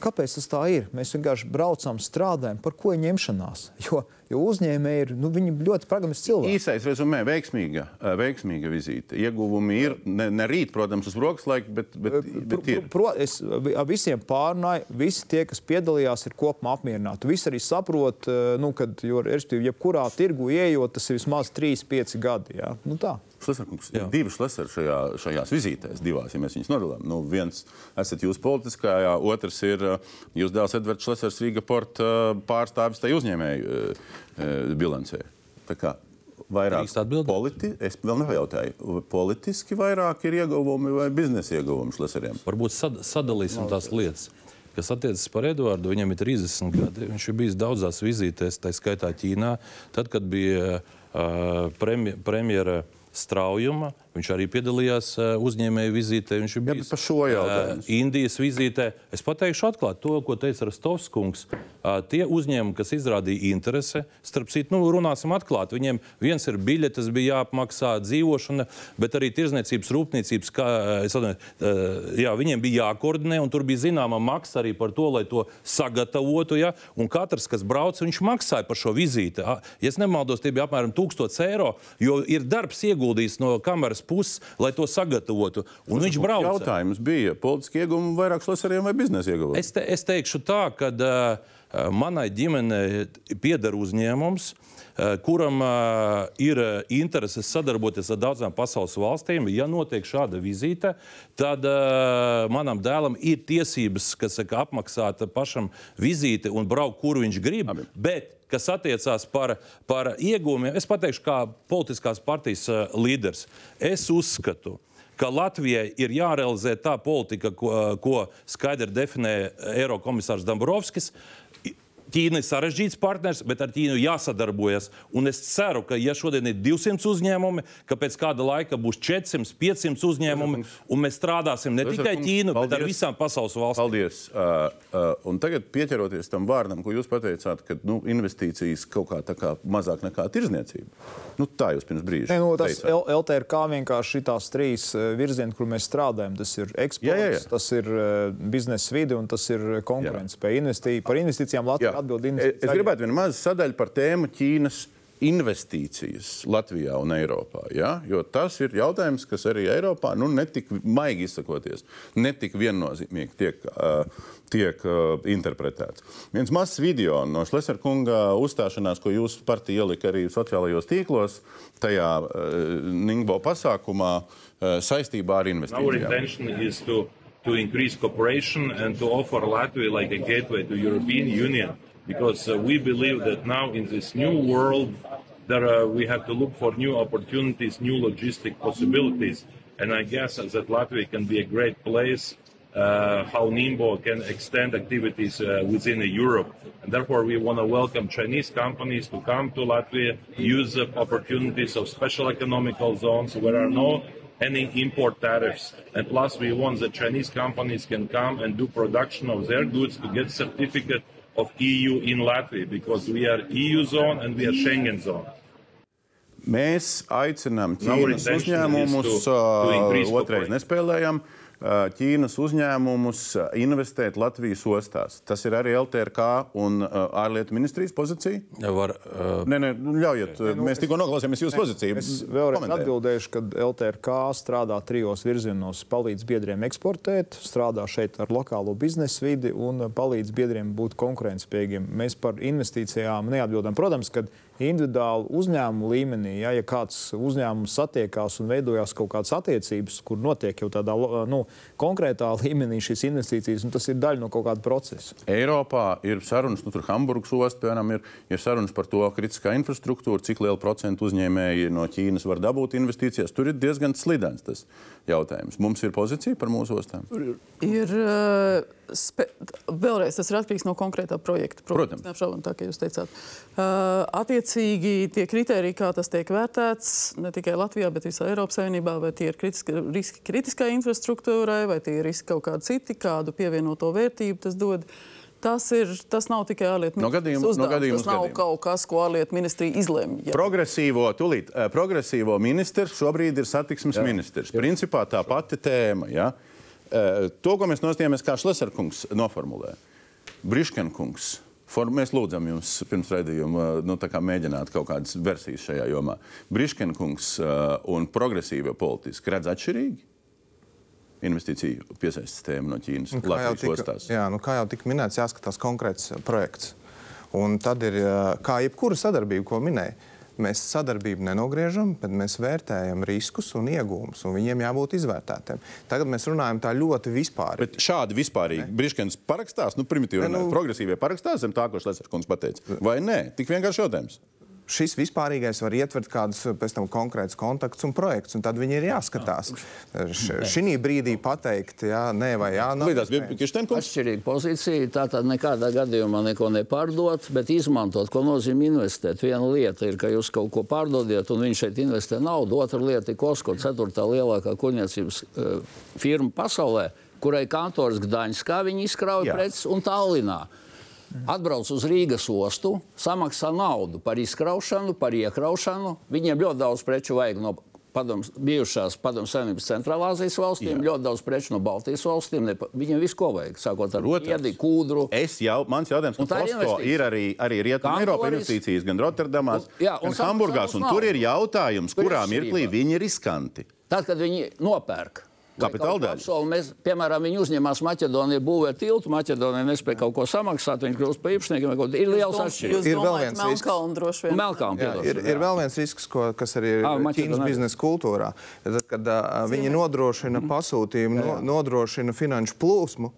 D: Kāpēc tas tā ir? Mēs vienkārši braucam, strādājam, par ko ir ņemšanās. Jo, jo uzņēmēji ir nu, ļoti pragmatiski cilvēki.
A: Īsais rezumē - veiksmīga, eh, veiksmīga vizīte. Ieguvumi ir ne, ne rīt, protams, uz brokas laika, bet, bet,
D: eh, bet ir. Pro, es ar visiem pārnāju, visi tie, kas piedalījās, ir kopumā apmierināti. Visi arī saprot, eh, nu, ka, jo, jebkurā tirgu ieejot, tas ir vismaz 3-5 gadi. Jā. Nu, tā.
A: Šleserkungs, ir divi šleseri šajā, šajās vizītēs, divās, ja mēs viņus nodalām. Nu, viens esat jūs politiskajā, otrs ir uh, jūs dēls Edvards Šlesers, Rīga porta uh, pārstāvis tai uzņēmēju uh, bilancē. Tā kā vairāk politi es vēl nejautāju, politiski vairāk ir ieguvumi vai biznesa ieguvumi šleseriem?
B: Varbūt sad sadalīsim tās lietas. Kas attiecas par Eduardu, viņam ir 30 gadi. Viņš ir bijis daudzās vizītēs, tā skaitā Ķīnā, tad, kad bija uh, premjera. Premjera straujuma. Viņš arī piedalījās uh, uzņēmēju vizītē. Viņš
A: ir bijis jautājumu.
B: Uh, Indijas vizītē. Es pateikšu atklāti to, ko teica Rastovs kungs. Tie uzņēmumi, kas izrādīja interesi, starp citu, nu, runāsim atklāti. Viņiem viens ir biļetes, bija jāapmaksā dzīvošana, bet arī tirzniecības rūpniecības, kā, atvainu, jā, viņiem bija jākoordinē, un tur bija zināma maksa arī par to, lai to sagatavotu. Ja? Un katrs, kas brauc, viņš maksāja par šo vizīti. Ja es nemaldos, tie bija apmēram 1000 eiro, jo ir darbs ieguldījis no kameras puses, lai to sagatavotu. Un viņš brauca.
A: Jautājums bija politiski ieguvumi vairāk šleseriem vai biznesa ieguvumi?
B: Es, te, es teikšu tā, ka uh, manai ģimenei pieder uzņēmums. Uh, kuram uh, ir interese sadarboties ar daudzām pasaules valstīm. Ja notiek šāda vizīte, tad manam dēlam ir tiesības saka, apmaksāt pašam vizīti un braukt, kur viņš grib. Bet kas attiecās par, par iegūmiem, es pateikšu, kā politiskās partijas līderis. Es uzskatu, ka Latvijai ir jārealizē tā politika, ko, ko skaidri definē Eiropas komisārs Dombrovskis. Ķīna ir sarežģīts partners, bet ar Ķīnu jāsadarbojas. Un es ceru, ka, ja šodien ir 200 uzņēmumi, ka pēc kāda laika būs 400, 500 uzņēmumi, un mēs strādāsim ne tikai Ķīnu, bet ar visām pasaules valstīm.
A: Paldies. Uh, uh, un tagad pieķeroties tam vārdam, ko jūs pateicāt, ka nu, investīcijas kaut kā, tā kā mazāk nekā tirzniecība. Nu, tā jūs pirms brīža
D: Nē, nu, tas. L- LTRK vienkārši tās trīs eh, virzieni, kur mēs strādājam. Tas ir eksports,
A: Jā, jā, jā.
D: tas ir eh, biznesa vide un tas ir konkurence. Investī... Par investīcijām Latvija
A: Jā.
D: atbild
A: Es
D: investīcijas.
A: gribētu vienu mazu sadaļu par tēmu Ķīnas investīcijas Latvijā un Eiropā. Ja? Jo tas ir jautājums, kas arī Eiropā, nu, netik maigi izsakoties, netik viennozīmīgi tiek, uh, tiek uh, interpretēts. Viens mazs video no Šlesera kunga uzstāšanās, ko jūsu partija ielika arī sociālajos tīklos, tajā uh, Ningbo pasākumā uh, saistībā ar investīcijām.
I: to increase cooperation and to offer Latvia like a gateway to European Union because uh, we believe that now in this new world there uh, we have to look for new opportunities, new logistic possibilities, and I guess that Latvia can be a great place. Uh, how Nimbo can extend activities uh, within Europe, and therefore we want to welcome Chinese companies to come to Latvia, use the opportunities of special economical zones where there are no any import tariffs. And plus, we want that Chinese companies can come and do production of their goods to get certificate of EU in Latvia because we are EU zone and we are Schengen zone.
A: Mēs aicinām Ķīnas
I: intention
A: uzņēmumus,
I: is to- to
A: uh, otrais
I: cooperation.
A: nespēlējam. uh, Ķīnas uzņēmumus uh, investēt Latvijas ostās. Tas ir arī LTRK un uh, ārlietu ministrijas pozīcija.
B: Var, uh,
A: Nē, nē, nu, ļaujiet, nu, mēs tikko noklausījāmies jūsu pozīciju.
D: Es vēlreiz
A: Komentējiet.
D: atbildēšu, ka LTRK strādā trijos virzienos. Palīdz biedriem eksportēt, strādā šeit ar lokālo biznesa vidi un palīdz biedriem būt konkurētspējīgiem. Mēs par investīcijām neatbildam. Protams, ka individuāli uzņēmumu līmenī, ja, ja kāds uzņēmums satiekās un veidojās kaut kādas attiecības, kur notiek jau tādā nu, konkrētā līmenī šīs investīcijas, un tas ir daļa no kaut kāda procesa.
A: Eiropā ir sarunas, nu, tur Hamburgas ostā, piemēram, ir, ir sarunas par to kritiskā infrastruktūru, cik lielu procentu uzņēmēji no Ķīnas var dabūt investīcijas. Tur ir diezgan slidens tas jautājums. Mums ir pozīcija par mūsu ostām.
E: Ir uh, spe... vēlreiz tas ir atkarīgs no konkrētā projekta.
A: Protams.
E: Neapšaubām, tā kā jūs teicāt. Uh, attiecīgi tie kriteriji, kā tas tiek vērtēts, ne tikai Latvijā, bet visā Eiropas Savienībā, vai tie ir kritiski, riski kritiskai infrastruktūrai, vai tie ir riski kaut kādi citi, kādu pievienoto vērtību tas dod. Tas, ir, tas nav tikai ārlietu
A: No
E: ministrijas
A: no
E: uzdevums.
A: gadījuma uz
E: tas nav
A: gadījumu.
E: kaut kas, ko ārlietu ministrija izlemj.
A: Progresīvo, tūlīt, eh, progresīvo ministrs šobrīd ir satiksmes Jā. ministrs. Principā tā pati tēma. Ja? Eh, To, ko mēs nostājāmies, kā Šlesarkungs noformulē. Briškenkungs. For, mēs lūdzam jums pirms raidījuma nu, tā kā mēģināt kaut kādas versijas šajā jomā. Briškenkungs uh, un progresīvie politiski redz atšķirīgi investīciju piesaistes tēmu no Ķīnas
G: Nu,
A: Latvijas
G: tika,
A: ostās.
G: jā, nu, kā jau tika minēts, jāskatās konkrēts projekts. Un tad ir, kā jebkura sadarbība, ko minēja, mēs sadarbību nenogriežam, bet mēs vērtējam riskus un iegūmus, un viņiem jābūt izvērtētiem. Tagad mēs runājam tā ļoti vispārīgi.
A: Bet šādi vispārīgi Briškens parakstās, nu, primitīvi,
G: Ne,
A: nu, progresīvie parakstās zem tā, ko Šlesarkungs pateica. Vai nē? Tik vienkārši jautājums.
G: Šis vispārīgais var ietvert kādus uh, pēc tam konkrētus kontaktus un projektus, un tad viņi ir jāskatās. Šī brīdī pateikt, jā, nē, vai jā, nav
A: Līdzās bija
G: iespējams.
A: Kirstenkungs.
C: Atšķirīga pozīcija. Tātad nekādā gadījumā neko nepārdot, bet izmantot. Ko nozīmē investēt? Viena lieta ir, ka jūs kaut ko pārdodiet, un viņš šeit investē naudu. Otra lieta ir Kosko, ceturtā lielākā kuģniecības uh, firma pasaulē, kurai kantors Gdaņskā viņi izkrauj
A: Jā.
C: preces un Tallinā. Atbrauc uz Rīgas ostu, samaksā naudu par izkraušanu, par iekraušanu. Viņiem ļoti daudz preču vajag no padoms, bijušās Padomu Savienības centrālāzijas valstīm,
A: Jā.
C: ļoti daudz preču no Baltijas valstīm. Ne, viņiem viss ko vajag, sākot ar iedi, kūdru.
A: Es jau, mans jautājums, ka Costco ir arī, arī Rietumē Eiropā investīcijas, gan Rotterdamās,
C: Un- jā, un
A: gan Hamburgās. Un tur ir jautājums, kurā mirklī viņi ir riskanti.
C: Tad, kad viņi nopērk.
A: Kapitāla
C: apsolu, Mēs, piemēram, viņi uzņēmās Maķedoniju būvēt tiltu. Maķedonija nespēja kaut ko samaksāt, viņi kļūst par īpašniekiem. Ir liels atšķirības.
G: Ir vēl viens risks.
C: Melkām
G: Jā, ir, ir vēl viens risks, ko, kas arī ir
C: Ā,
G: Ķīnas biznesa kultūrā. Tad, kad uh, viņi nodrošina pasūtījumu, no, nodrošina finanšu plūsmu,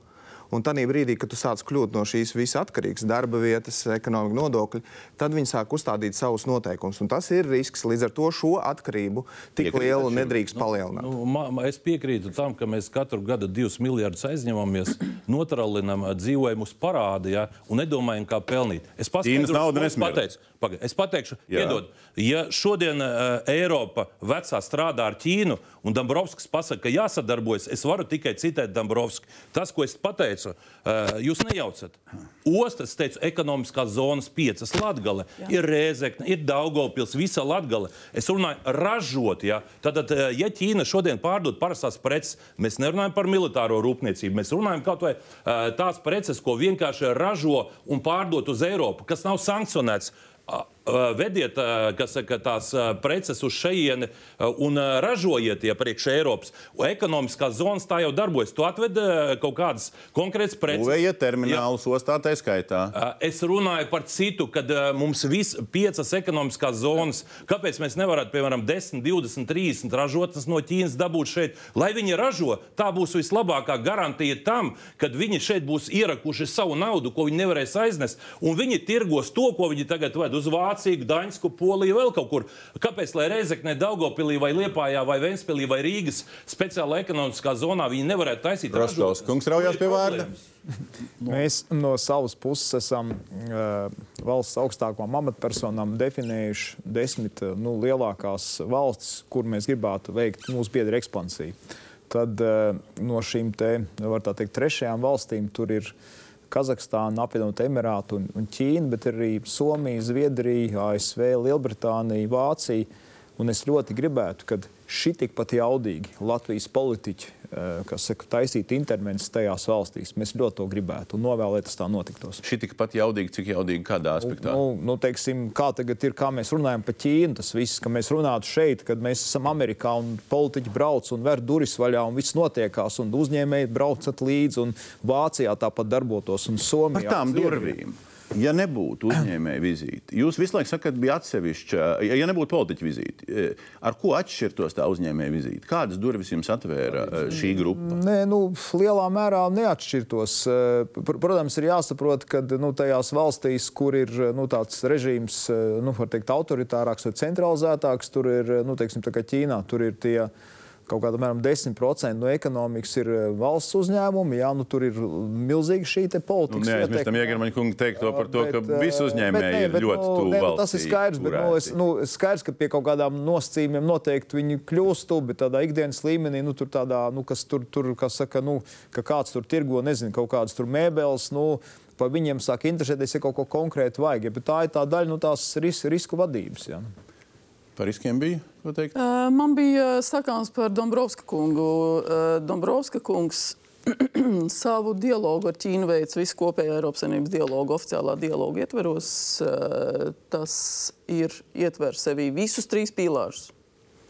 G: Un tad brīdī, kad tu sāc kļūt no šīs visas atkarīgas darba vietas, ekonomika, nodokļi, tad viņi sāk uzstādīt savus noteikumus. Un tas ir risks. Līdz ar to šo atkarību tik
A: Piekrītat
G: lielu
A: šim?
G: nedrīkst palielināt.
B: Nu, ma, ma, es piekrītu tam, ka mēs katru gadu divus miljardus aizņemamies, notralinam, dzīvojam uz parāda ja, un nedomājam, kā pelnīt. Es
A: Ķīnas nauda
B: es
A: nesmird.
B: Paga, es pateikšu,
A: Jā.
B: iedod, ja šodien uh, Eiropa vecā strādā ar Ķīnu un Dombrovskis pasaka, ka jāsadarbojas, es varu tikai citēt Dombrovski. Tas, ko es pateicu, uh, jūs nejaucat. Ostas, teicu, ekonomiskās zonas piecas Latgale, ir Rēzekne, ir Daugavpils, visa Latgale. Es runāju ražot, ja. Tātad, uh, ja Ķīna šodien pārdod parastās preces, mēs nerunājam par militāro rūpniecību, mēs runājam kaut vai uh, tās preces, ko vienkārši ražo un pārdot uz Eiropu, kas nav sankcionēts. A, a, Vediet saka, tās preces uz šejieni un ražojiet tie priekš Eiropas. Ekonomiskās zonas tā jau darbojas. Tu atved kaut kādas konkrētas preces.
A: Būvējiet terminālus ostā, tā skaitā.
B: Es runāju par citu, kad mums ir piecas ekonomiskās zonas. Kāpēc mēs nevaram, piemēram, 10, 20, 30 ražotnes no Ķīnas dabūt šeit? Lai viņi ražo, tā būs vislabākā garantija tam, kad viņi šeit būs ierakuši savu naudu, ko viņi nevarēs aiznest. Un viņi tirgos to, ko viņi tagad ved uz Vāciju, Daņsku, Poliju, vēl kaut kur. Kāpēc, lai Reizekne, Daugopilī vai Liepājā vai Ventspilī vai Rīgas speciālā ekonomiskā zonā viņi nevarētu taisīt
A: Rostovs kungs raujās pie vārda.
D: Mēs no savas puses esam uh, valsts augstākām amatpersonām definējuši desmit uh, nu, lielākās valstis, kur mēs gribētu veikt mūsu biedru ekspansiju. Tad uh, no šīm te, tā teikt, trešajām valstīm tur ir Kazahstāna, apvienotā Emirāta un, un Ķīna, bet ir arī Somija, Zviedrija, ASV, Lielbritānija, Vācija. Un es ļoti gribētu, kad šī tikpat jaudīgi Latvijas politiķi, kas saka, taisītu intervences tajās valstīs, mēs ļoti to gribētu un novēlēt, tas tā notiktos.
A: Šī tikpat jaudīga, cik jaudīga kādā aspektā.
D: Nu, nu, teiksim, kā tagad ir, kā mēs runājam par Ķīnu, tas viss, ka mēs runātu šeit, kad mēs esam Amerikā un politiķi brauc un ver durvis vaļā un viss notiekās un uzņēmēji braucat līdzi un Vācijā tāpat darbotos un
A: Par
D: Somijā.
A: tām
D: Zviedrijā.
A: Ja nebūtu uzņēmēja vizīte, jūs visu laiku sakat, bija atsevišķa, ja nebūtu politiķa vizīte, ar ko atšķirtos tā uzņēmēja vizīte? Kādas durvis jums atvēra eh, šī grupa?
D: Nē, nu, lielā mērā neatšķirtos. Pr- Protams, ir jāsaprot, ka nu, tajās valstīs, kur ir nu, tāds režīms, eh, nu, var teikt, autoritārāks vai centralizētāks, tur ir, nu, teiksim, tā kā Ķīnā, tur ir tie. Kaut kāda apmēram 10% no ekonomikas ir eh, valsts uzņēmumi. Jā, nu, tur ir milzīga šī te
A: Nu, Neaizmirstam. Iegermaņa kunga teikto par to, ka
D: Bet,
A: visi
D: eh,
A: uzņēmēji
D: bet nē,
A: ir
D: bet,
A: ļoti
D: nu,
A: tuvu
D: nē, nu. Tas ir skaidrs, bet nu, es, nu, skaidrs, ka pie kaut kādām nosacījumiem noteikti viņi kļūst tuvu, bet tādā ikdienas līmenī, nu, tur tādā, nu, kas tur, tur kas saka, nu, ka kāds tur tirgo, nezinu, kaut kādas tur mēbeles, nu, par viņiem sāk interesēties, ja kaut ko konkrēti vajag. Ja, bet tā ir tā daļa no tās ris, risku vadības. Ja.
A: Par riskiem bija,
E: Man bija sakāms par Dombrovska kungu. Dombrovska kungs savu dialogu ar Ķīnu veids visu kopējo Eiropas Savienības dialogu, oficiālā dialoga ietveros. Tas ir ietver sevī visus trīs pīlārus.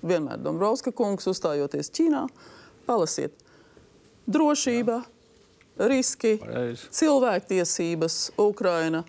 E: Vienmēr Dombrovska kungs uzstājoties Ķīnā, palasiet drošība, riski,
C: Pareizi.
E: cilvēktiesības, Ukraina.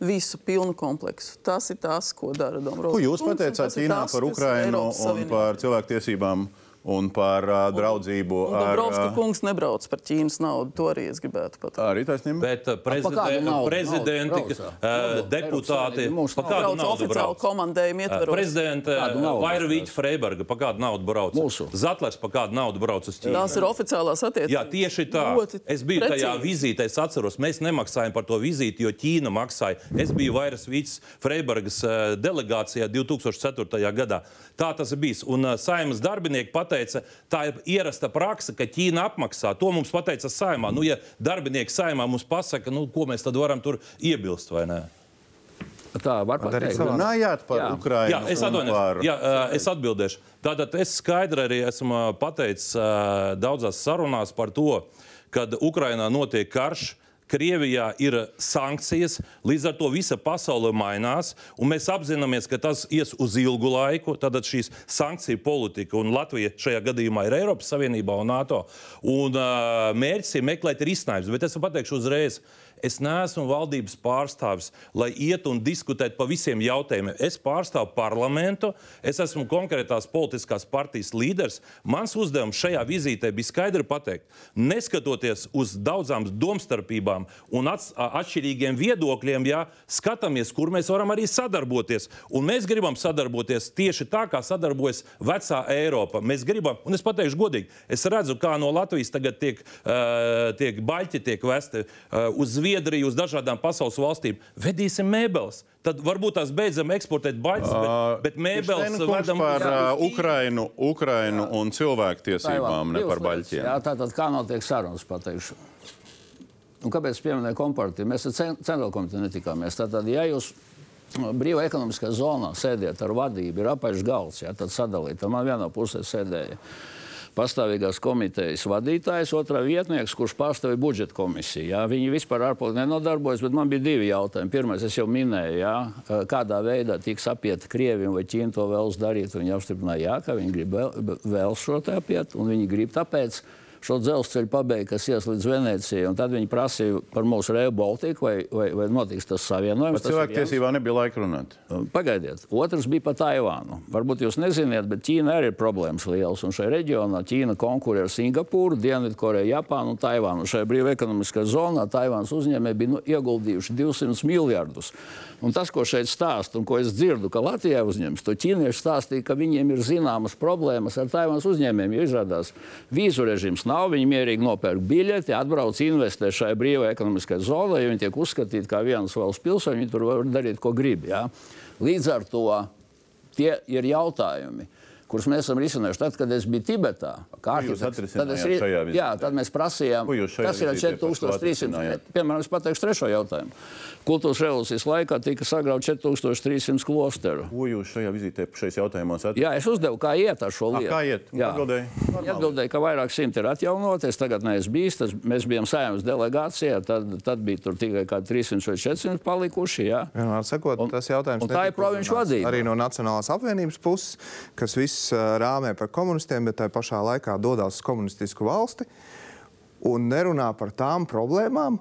E: Visu pilnu kompleksu. Tas ir tas, ko dara Dombrovskis.
A: Ko jūs pateicāt
E: tas,
A: par Ukrainu un par cilvēktiesībām un par uh, draudzību
E: Un
A: ar
E: Dabrovska
A: uh,
E: kungs nebrauc par Ķīnas naudu. To arī es gribētu pateikt.
A: Arī taisnība.
B: Bet uh,
C: kādu
B: prezidenti,
C: naudu?
B: prezidenti
C: Naudu
B: uh,
C: Naudu.
B: deputāti,
C: Savienība mums
B: pa kādu naudu brauc?
E: komandējumu ietveros.
B: Prezidenta
C: Kādu naudu
B: Vairvīķa Freiberga, pa kādu naudu brauc?
C: Mūsu.
B: Zatlers, pa kādu naudu brauc uz Ķīnu?
E: Tās ir oficiālās attiecības.
B: Jā, tieši tā.
E: Ļoti
B: Es biju tajā
E: precīzi.
B: vizītē, es atceros, mēs nemaksājām par to vizīti, jo Ķīna maksāja. Es biju vairs Vīts Freibergas eh, delegācijā 2004. gadā. Tā tas bija. Un uh, saimnes darbinieki pateica, tā ir ierasta praksa, ka Ķīna apmaksā. To mums pateica saimā. Nu, ja darbinieki saimā mums pasaka, nu, ko mēs tad varam tur iebilst vai ne?
C: Tā var pateikt.
G: savā-
A: Runājāt par
C: Jā.
A: Ukrainu.
B: Jā, es
A: par-
B: Jā, es atbildēšu. Tātad es skaidri arī esmu pateicis daudzās sarunās par to, kad Ukrainā notiek karš. Krievijā ir sankcijas, līdz ar to visa pasaule mainās, un mēs apzināmies, ka tas ies uz ilgu laiku. Tad šīs sankciju politika, un Latvija šajā gadījumā ir Eiropas Savienībā un NATO, un uh, mērķis ir meklēt risinājumus. Bet es pateikšu uzreiz, Es neesmu valdības pārstāvis, lai ietu un diskutētu par visiem jautājumiem. Es pārstāvu parlamentu, es esmu konkrētās politiskās partijas līderis. Mans uzdevums šajā vizītē bija skaidri pateikt, neskatoties uz daudzām domstarpībām un ats, atšķirīgiem viedokļiem, ja skatāmies, kur mēs varam arī sadarboties. Un mēs gribam sadarboties tieši tā, kā sadarbojas vecā Eiropa. Mēs gribam, un es pateikšu godīgi, es redzu, kā no Latvijas tagad tiek, uh, tiek baļķi tiek vesti uh, uz Zviedriju, uz dažādām pasaules valstīm. Vedīsim mēbeles. Tad varbūt tās beidzam eksportēt baļķus, bet, bet mēbeles
A: vedam par uh, Ukrainu, Ukrainu jā. un cilvēktiesībām, ne par baļķiem.
C: Jā, tātad kā notiek sarunas, pateikšu. Un kāpēc pieminēju kompartiju? Mēs ar centrālo komiteju netikāmies. Tātad, ja jūs brīvā ekonomiskā zonā sēdiet ar vadību, ir apaļš galds, jā, tad sadalīt. Tad man vienā pusē sēdēja pastāvīgās komitejas vadītājs, otrā vietnieks, kurš pārstāvēja budžeta komisiju. Jā. Viņi vispār ārpolitikā nenodarbojas, bet man bija divi jautājumi. Pirmais, es jau minēju, jā, kādā veidā tiks apiet Krieviju vai Ķīnu to vēlas darīt. Viņi apstiprināja, jā, ka viņi grib vēl, vēl šo te apiet, un viņi grib tāpēc šo dzelzceļu pabeigtu, kas ies līdz Venecijai. Tad viņi prasīja par mūsu Reju Baltiku, vai, vai, vai notiks tas savienojums.
A: Par cilvēktiesībām nebija laika runāt.
C: Pagaidiet, otrs bija par Taivānu. Varbūt jūs neziniet, bet Ķīna arī ir problēmas liels. Un šajā reģionā Ķīna konkurē ar Singapūru, Dienvidkoreju, Japānu un Taivānu. Šajā brīvā ekonomiskā zonā Taivānas uzņēmēji bija nu, ieguldījuši 200 miljardus. Un tas, ko šeit stāsta un ko es dzirdu, ka Latvijā uzņems, to ķīnieši stāstīja, ka viņiem ir zināmas problēmas ar Taivānas uzņēmējiem. Jo izrādās, vīzu režīms nav, viņi mierīgi nopērk biļeti, atbrauc, investē šajā brīvajā ekonomiskajā zonā, jo viņi tiek uzskatīti kā vienas valsts pilsoņi, viņi tur var darīt, ko grib. Ja? Līdz ar to tie ir jautājumi kurus mēs esam risinājuši. Tad, kad es biju Tibetā,
A: tad, es,
C: jā, tad mēs prasījām, kas ir 4300. Piemēram, es pateikšu trešo jautājumu. Kultūras revolūcijas laikā tika sagrauts 4300 klosteru.
A: Ko jūs šajā vizītē šajos jautājumos atbildējāt?
C: Jā, es uzdevu, kā iet ar šo lietu.
A: A, kā iet? Jā,
C: atbildēju, ka vairāk simti ir atjaunoties. Tagad neesmu bijis. Tas, mēs bijām saimnes delegācijā, tad, tad bija tur tikai kā 300 vai 400 palikuši. Jā,
G: jā sakot, un, tas jautājums
C: un tā ir provinču vadība.
G: Arī no Nacionālās apvienības puses, kas viss rāmē par komunistiem, bet tajā pašā laikā dodas uz komunistisku valsti un nerunā par tām problēmām,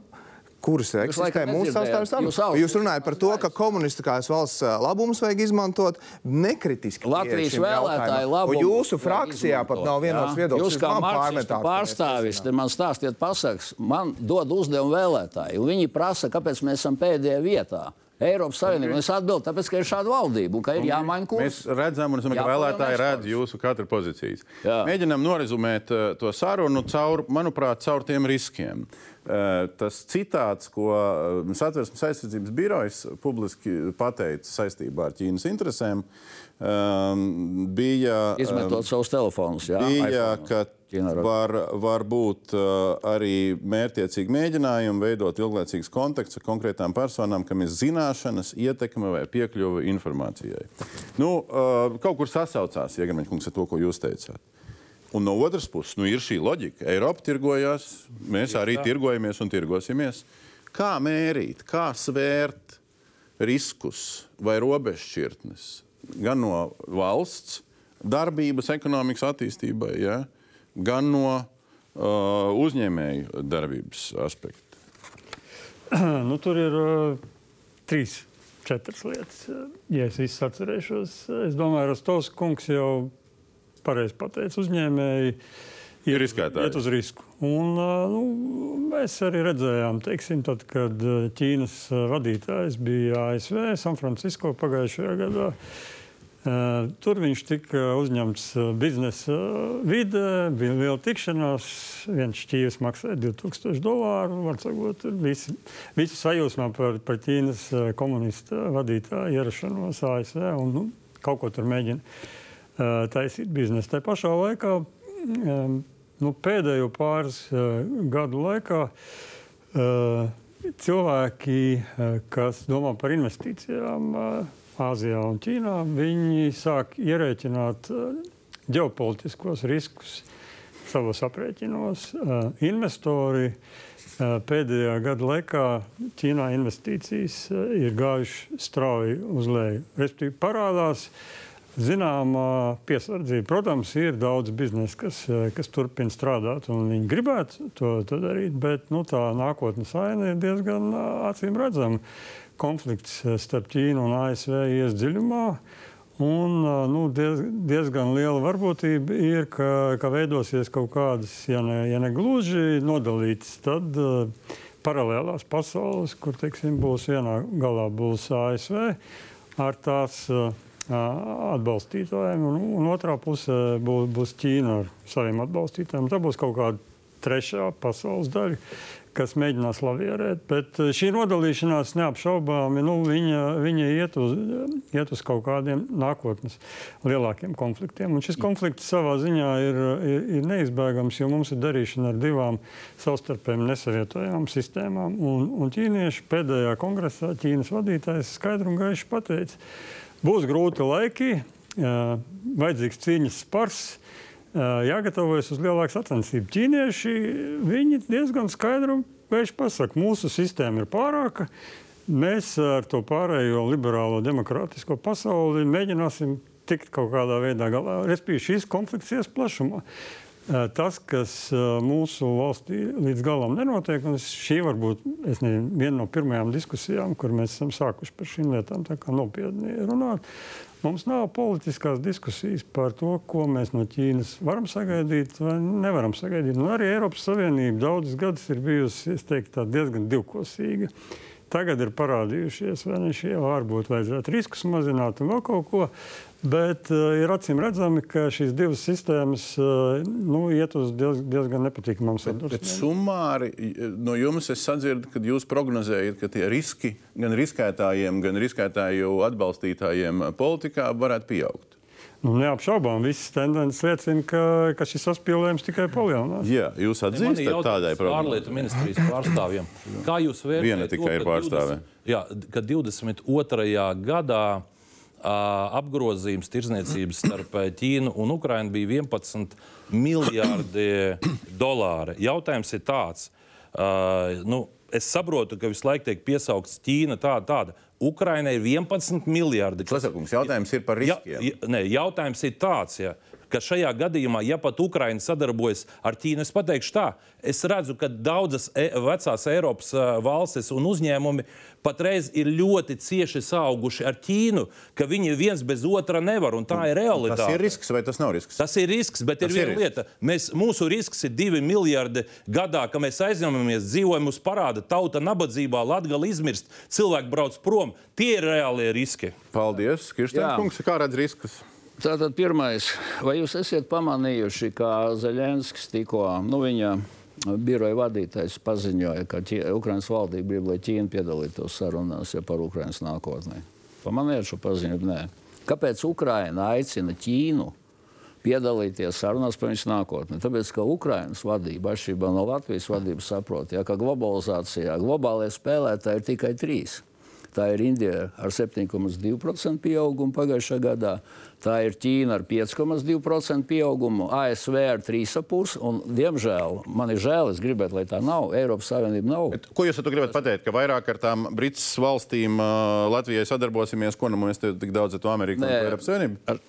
G: kuras eksistē mūsu sastāvdaļā. Jūs runājat par to, ka komunistiskās valsts labumus vajag izmantot nekritiski.
C: Latvijas vēlētāji labumu.
G: Jūsu frakcijā pat nav vienots viedoklis.
C: Jūs kā marksistu pārstāvis, te man stāstiet pasakas, man dod uzdevumu vēlētāji, un viņi prasa, kāpēc mēs esam pēdējā vietā. Eiropas Savienība. Es atbildu, tāpēc, ka ir šāda valdība un ka ir jāmaina kurs.
A: Mēs redzam, un es domāju, ka vēlētāji redz jūsu katru pozīcijas. Jā. Mēģinām norizumēt uh, to sarunu caur, manuprāt, caur tiem riskiem. Uh, tas citāts, ko uh, Satversmes aizsardzības birojas publiski pateica saistībā ar Ķīnas interesēm, um, bija.
C: Izmetot um, savus telefonus, jā.
A: Bija, Var, var būt uh, arī mērķiecīgi mēģinājumi veidot ilglaicīgus kontaktus ar konkrētām personām, kam ir zināšanas, ietekme vai piekļuve informācijai. Nu, uh, kaut kur sasaucās Iegramaņkungs ar to, ko jūs teicāt. Un no otras puses, nu, ir šī loģika. Eiropa tirgojās, mēs arī tirgojamies un tirgosimies. Kā mērīt, kā svērt riskus vai robežšķirtnes gan no valsts darbības, ekonomikas attīstībai? Ja? gan no uh, uzņēmēju darbības aspekta?
F: nu, tur ir uh, trīs, četras lietas. Ja es visu atcerēšos, es domāju, Rostovs kungs jau pareizi pateica uzņēmēji.
A: Ir riskētāji.
F: Iet uz risku. Un, nu, mēs arī redzējām, teiksim, tad, kad Ķīnas vadītājs bija ASV, San Francisco pagājušajā gadā. Tur viņš tika uzņemts biznesa vidē, bija liela tikšanās. Viens šķīvis maksāja 2000 dolāru. Sakot, visi, visi sajūsmā par, par Ķīnas komunistu vadītāju ierašanos ASV un nu, kaut ko tur mēģina taisīt biznesu. Tā pašā laikā, nu, pēdējo pāris gadu laikā, cilvēki, kas domā par investīcijām, Āzijā un Ķīnā, viņi sāk ierēķināt uh, ģeopolitiskos riskus savos aprēķinos. Uh, investori uh, pēdējā gada laikā Ķīnā investīcijas ir gājušas strauji uz leju. Respektīvi, parādās zināma piesardzība. Protams, ir daudz biznesa, kas, eh, kas turpina strādāt, un viņi gribētu to, to darīt, bet nu, tā nākotnes aina ir diezgan acīm redzama. Konflikts starp Ķīnu un ASV ies dziļumā. Un, nu, diez, diezgan liela varbūtība ir, ka, ka veidosies kaut kādas, ja ne, ja ne gluži nodalītas, tad uh, paralēlās pasaules, kur teiksim, būs vienā galā būs ASV ar tās uh, atbalstītājiem, un, un otrā pusē būs, būs Ķīna ar saviem atbalstītājiem. Tā būs kaut kāda trešā pasaules daļa, kas mēģinās lavierēt. Bet šī nodalīšanās neapšaubāmi nu, viņa, viņa iet, uz, iet uz kaut kādiem nākotnes lielākiem konfliktiem. Un šis konflikts savā ziņā ir, ir, ir neizbēgams, jo mums ir darīšana ar divām savstarpēji nesavietojamām sistēmām. Un, un ķīnieši pēdējā kongresā Ķīnas vadītājs skaidri un gaiši pateica, Būs grūti laiki, vajadzīgs cīņas spars, jāgatavojas uz lielāku sacensību. Ķīnieši diezgan skaidri pasaka, mūsu sistēma ir pārāka. Mēs ar to pārējo liberālo demokrātisko pasauli mēģināsim tikt kaut kādā veidā galā. Respektīvi, šis konflikts ies plašumā. Tas, kas mūsu valstī līdz galam nenotiek, un šī varbūt nezinu, viena no pirmajām diskusijām, kur mēs esam sākuši par šīm lietām nopietni runāt. Mums nav politiskās diskusijas par to, ko mēs no Ķīnas varam sagaidīt vai nevaram sagaidīt. Un arī Eiropas Savienība daudzus gadus ir bijusi teiktu, diezgan divkosīga. Tagad ir parādījušies, vai ne šie varbūt vajadzētu riskus mazināt un vēl kaut ko. Bet uh, ir acīm redzami, ka šīs divas sistēmas uh, nu, iet uz diez, diezgan nepatīkamām
A: sadursmēm. Summāri no jums es sadzirdu, ka jūs prognozējat, ka tie riski gan riskētājiem, gan riskētāju atbalstītājiem politikā varētu pieaugt.
F: Nu, neapšaubām, visas tendences liecina, ka, ka šis saspīlējums tikai palielinās.
A: Jā, jūs atzīstat tādai
B: problēmai. Ārlietu ministrijas pārstāvjiem. Kā jūs vērtējat?
A: Viena tikai to, ir pārstāve.
B: 20, jā, ka 22. gadā apgrozījums tirzniecības starp Ķīnu un Ukrainu bija 11 miljardi dolāri. Jautājums ir tāds, uh, nu, es saprotu, ka visu laiku tiek piesaukts Ķīna tāda, tāda. Ukrainai ir 11 miljardi.
A: Klasakums, jautājums ir par riskiem.
B: Ja, ja, ne, jautājums ir tāds, ja, ka šajā gadījumā, ja pat Ukraina sadarbojas ar Ķīnu, es pateikšu tā, es redzu, ka daudzas e vecās Eiropas uh, valstis un uzņēmumi patreiz ir ļoti cieši sauguši ar Ķīnu, ka viņi viens bez otra nevar, un tā ir realitāte.
A: Tas ir risks vai tas nav risks?
B: Tas ir risks, bet tas ir viena lieta. Mēs, mūsu risks ir divi miljardi gadā, ka mēs aizņemamies, dzīvojam uz parāda, tauta nabadzībā, latgali izmirst, cilvēki brauc prom. Tie ir reālie riski.
A: Paldies, Kirstēns kungs, kā redz riskus?
C: Tātad pirmais, vai jūs esat pamanījuši, kā Zaļenskis tikko, nu viņa biroja vadītājs paziņoja, ka Ukraiņas valdība grib, lai Ķīna piedalītos sarunās ja par Ukraiņas nākotnē. Pamanījāt šo paziņojumu? Nē. Kāpēc Ukraina aicina Ķīnu piedalīties sarunās par viņas nākotni? Tāpēc, ka Ukraiņas vadība, atšķirībā no Latvijas vadības, saprot, ja, ka globalizācijā globālajie spēlētāji ir tikai trīs. Tā ir Indija ar 7,2% pieaugumu pagājušā gadā. Tā ir Ķīna ar 5,2% pieaugumu, ASV ar 3,5%. Un, diemžēl, man ir žēl, es gribētu, lai tā nav. Eiropas Savienība nav. Bet,
A: ko jūs gribat pateikt? Ka vairāk ar tām Brītas valstīm uh, Latvijai sadarbosimies, ko nu mēs tik daudz ar to Ameriku un Eiropas Savienību? Ar,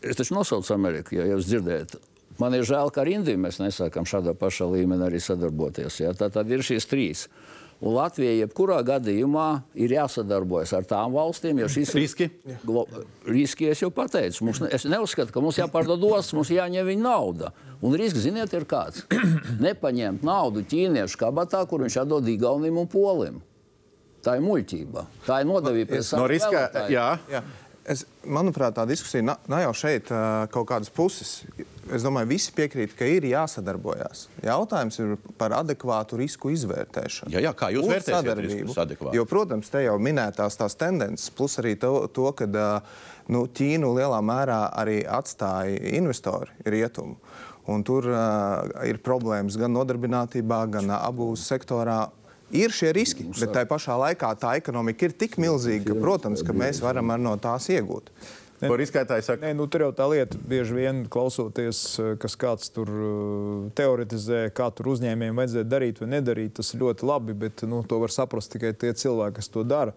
C: es taču nosaucu Ameriku, ja jūs dzirdējat. Man ir žēl, ka ar Indiju mēs nesākam šādā pašā līmenī arī sadarboties. Ja? Tā tad ir šīs trīs. Un Latvijai jebkurā gadījumā ir jāsadarbojas ar tām valstīm, jo šis
A: riski.
C: Glo, riski es jau pateicu. Mums, es neuzskatu, ka mums jāpārdod ostas, mums jāņem viņa nauda. Un risks, ziniet, ir kāds. Nepaņemt naudu ķīniešu kabatā, kur viņš atdod Igaunam un Polim. Tā ir muļķība. Tā ir nodevība pie
A: saviem. No riska, jā. jā.
G: Es, manuprāt, tā diskusija nav, nav jau šeit kaut kādas puses. Es domāju, visi piekrīt, ka ir jāsadarbojas. Jautājums ir par adekvātu risku izvērtēšanu.
A: Jā, jā kā jūs vērtējat riskus adekvāti?
G: Jo, protams, te jau minētās tās tendences, plus arī to, to ka nu, Ķīnu lielā mērā arī atstāja investori rietumu. Un tur uh, ir problēmas gan nodarbinātībā, gan abu sektorā. Ir šie riski, bet tā pašā laikā tā ekonomika ir tik milzīga, ka, protams, ka mēs varam no tās iegūt.
A: Ko riskētāji saka?
D: Nē, nu, tur jau tā lieta, bieži vien klausoties, eh, kas kāds tur uh, teoretizē, kā tur uzņēmējiem vajadzētu darīt vai nedarīt. Tas ir ļoti labi, bet nu, to var saprast tikai tie cilvēki, kas to dara.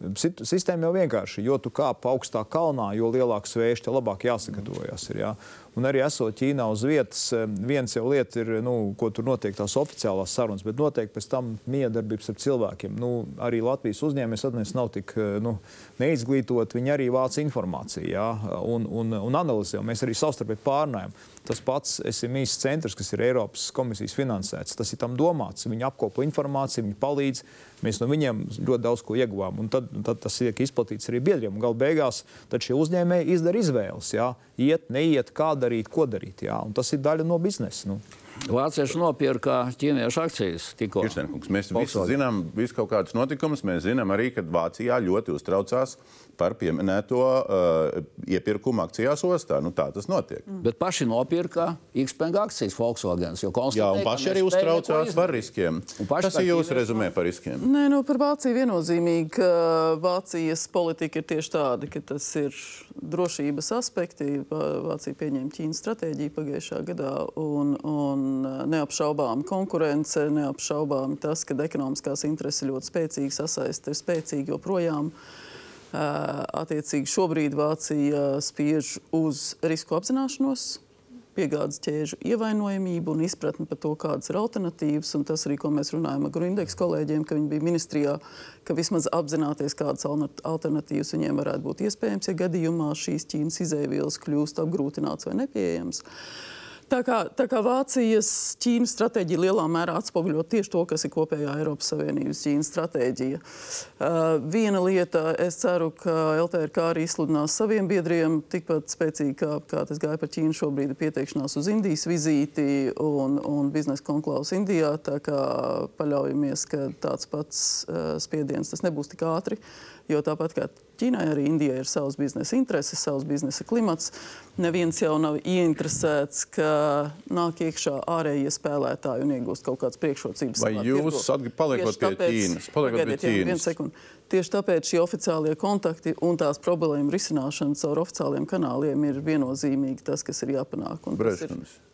D: Sistēma jau vienkārši, jo tu kāp augstā kalnā, jo lielāks vējš, tev labāk jāsagatavojas. Ir, jā. Un arī esot Ķīnā uz vietas, eh, viens jau lieta ir, nu, ko tur notiek tās oficiālās sarunas, bet noteikti pēc tam miedarbības ar cilvēkiem. Nu, arī Latvijas uzņēmējs atnesa nav tik eh, nu, neizglītot, viņi arī vāc informāciju jā, un, un, un analizē. un Mēs arī savstarpēji pārnājam. Tas pats SMIs centrs, kas ir Eiropas komisijas finansēts, tas ir tam domāts. Viņi apkopo informāciju, viņi palīdz. Mēs no viņiem ļoti daudz ko ieguvām. Un tad, tad tas tiek izplatīts arī biedriem. Galu beigās šie uzņēmēji izdara izvēles. Jā. Iet, neiet, kā darīt, ko darīt. Jā. Un tas ir daļa no biznesa. Nu.
C: Vācieši nopirka ķīniešu akcijas tikko.
A: Kirstenkungs, mēs visi zinām visu kaut kādus notikumus. Mēs zinām arī, ka Vācijā ļoti uztraucās par pieminēto uh, iepirkumu akcijās ostā. Nu, tā tas notiek.
C: Bet paši nopirka X-Peng akcijas Volkswagen.
A: Jā, un paši arī uztraucās par riskiem.
C: Tā
A: ir jūsu rezumē par riskiem?
E: Nē, nu, par Vāciju viennozīmīgi, ka Vācijas politika ir tieši tāda, ka tas ir drošības aspekti. Vā- Vācija pieņēma Ķīnas stratēģiju pagājušā gadā, un, un neapšaubām konkurence, neapšaubām tas, ka ekonomiskās intereses ļoti spēcīgi sasaistītas, ir spēcīgi joprojām. Ā, Attiecīgi šobrīd Vācija spiež uz risku apzināšanos, piegādes ķēžu ievainojamību un izpratni par to, kādas ir alternatīvas. Un tas arī, ko mēs runājam ar Grundekas kolēģiem, ka viņi bija ministrijā, ka vismaz apzināties, kādas alternatīvas viņiem varētu būt iespējams, ja gadījumā šīs Ķīnas izēvielas kļūst apgrūtināts vai nepieejams. Tā kā, tā kā Vācijas Ķīnas stratēģija lielā mērā atspoguļo tieši to, kas ir kopējā Eiropas Savienības Ķīnas stratēģija. Uh, viena lieta, es ceru, ka LTRK arī izsludinās saviem biedriem tikpat spēcīgi, kā, kā tas gāja par Ķīnu šobrīd, ir pieteikšanās uz Indijas vizīti un, un biznesa konklaus Indijā. Tā kā paļaujamies, ka tāds pats uh, spiediens tas nebūs tik ātri. Jo tāpat kā Ķīnai, arī Indijai ir savs biznesa intereses, savs biznesa klimats. Neviens jau nav ieinteresēts, ka nāk iekšā ārējie spēlētāji un iegūst kaut kādas priekšrocības.
A: Vai jūs
E: Tieši
A: pie Ķīnas? Paliekot pie
E: jā,
A: Ķīnas.
E: sekundi. Tieši tāpēc šie oficiālie kontakti un tās problēmu risināšana caur oficiāliem kanāliem ir viennozīmīgi tas, kas ir jāpanāk.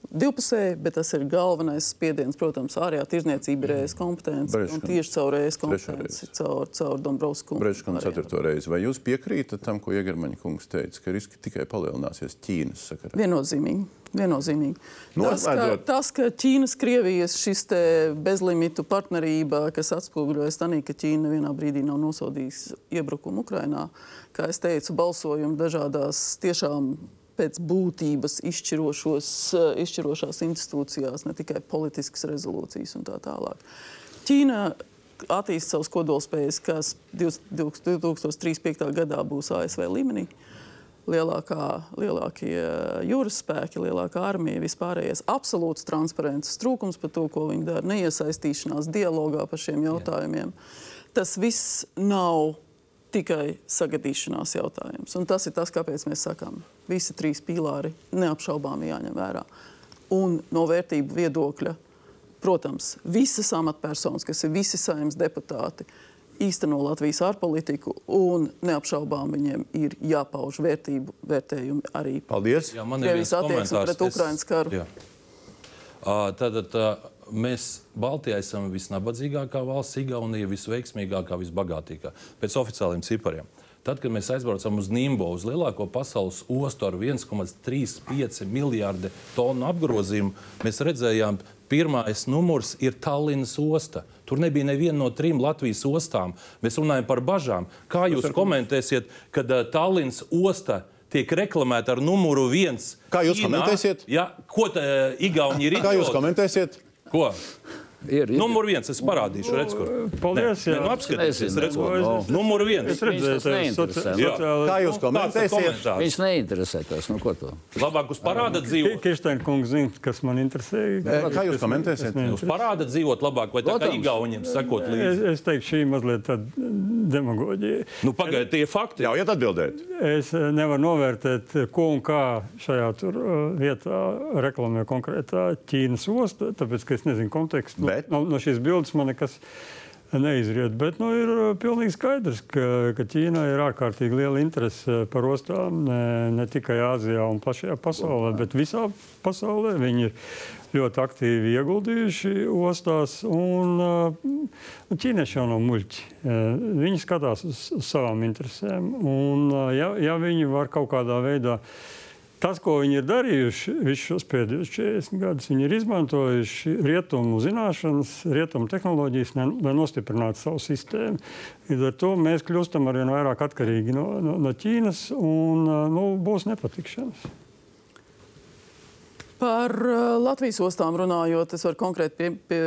E: Divpusēji, bet tas ir galvenais spiediens. Protams, ārējā tirzniecība ir ES kompetence. Tieši caur ES kompetenci, caur, caur Dombrovsku.
A: Brečkam ceturto reizi. Vai jūs piekrītat tam, ko Iegermaņa kungs teica, ka riski tikai palielināsies Ķīnas sakarā?
E: Viennozīmīgi. Viennozīmīgi. Tas, ka, tas, ka Ķīnas, Krievijas šis te bezlimitu partnerība, kas atspoguļojas tādā, ka Ķīna vienā brīdī nav nosodījusi iebrukumu Ukrajinā, kā es teicu, balsojumu dažādās tiešām pēc būtības eh, izšķirošās institūcijās, ne tikai politiskas rezolūcijas un tā tālāk. Ķīna attīst savus kodolspējas, kas 2035. gadā būs ASV līmenī lielākā, lielākie jūras spēki, lielākā armija, vispārējais absolūts transparences trūkums par to, ko viņi dara, neiesaistīšanās dialogā par šiem jautājumiem. Tas viss nav tikai sagadīšanās jautājums. Un tas ir tas, kāpēc mēs sakām, visi trīs pīlāri neapšaubāmi jāņem vērā. Un no vērtību viedokļa, protams, visas amatpersonas, kas ir visi saimnes deputāti, īsteno Latvijas ārpolitiku, un neapšaubām viņiem ir jāpauž vērtību vērtējumi arī
A: Paldies!
B: Jā, man ir
E: Krievijas
B: viens
E: attieksme
B: komentārs.
E: pret Ukrainas karu.
B: Jā. Tātad ā, mēs Baltijā esam visnabadzīgākā valsts, Igaunija visveiksmīgākā, visbagātīgākā pēc oficiāliem cipariem. Tad, kad mēs aizbraucam uz Nimbo, uz lielāko pasaules ostu ar 1,35 miljardu tonu apgrozījumu, mēs redzējām, pirmais numurs ir Tallinas osta. Tur nebija neviena no trim Latvijas ostām. Mēs runājam par bažām. Kā jūs komentēsiet, kad uh, Tallinas osta tiek reklamēta ar numuru viens?
A: Kā jūs komentēsiet?
B: Jā, ko tā uh, Igauni ir
A: Kā jūs komentēsiet?
B: Ko?
C: Ir, ir.
B: Numur viens, es parādīšu, redz, kur.
F: Paldies,
B: Nē,
F: jā.
B: nu, apskatieties,
C: Nezinu,
B: redz, kur.
C: no.
B: Numur viens.
F: Es redzēju,
C: tas.
B: Jā.
A: Kā jūs
B: ir
A: komentēsiet?
C: Viņš neinteresē tas. Nu, ko to?
B: Labāk uz parāda dzīvot.
F: Kirsteina kungs zina, kas man interesē.
A: Kā jūs komentēsiet?
B: Uz parāda dzīvot labāk, vai tā kā
C: Protams.
B: Igauniem sekot
F: Es,
B: līdzi?
F: es teiktu, šī mazliet tāda demagoģija.
B: Nu, pagaidiet, tie ir fakti.
A: Ļaujiet atbildēt.
F: Es eh, nevaru novērtēt, ko un kā šajā tur, eh, vietā reklamē konkrētā Ķīnas osta, tāpēc, ka es nezinu kontekstu.
A: Bet?
F: No, no šīs bildes man nekas neizriet. Bet nu, ir uh, pilnīgi skaidrs, ka, ka Ķīnai ir ārkārtīgi liela interese par ostām ne, ne tikai Āzijā un plašajā pasaulē, bet visā pasaulē. Viņi ir ļoti aktīvi ieguldījuši ostās. Un, uh, ķīnieši jau nav muļķi. Uh, viņi skatās uz, uz savām interesēm. Un, uh, ja, ja viņi var kaut kādā veidā Tas, ko viņi ir darījuši visus šos pēdējos 40 gadus, viņi ir izmantojuši rietumu zināšanas, rietumu tehnoloģijas, lai nostiprinātu savu sistēmu. Līdz ar to mēs kļūstam ar vien vairāk atkarīgi no, no, no Ķīnas un nu, būs nepatikšanas.
E: Par Latvijas ostām runājot, es varu konkrēti pie, pie,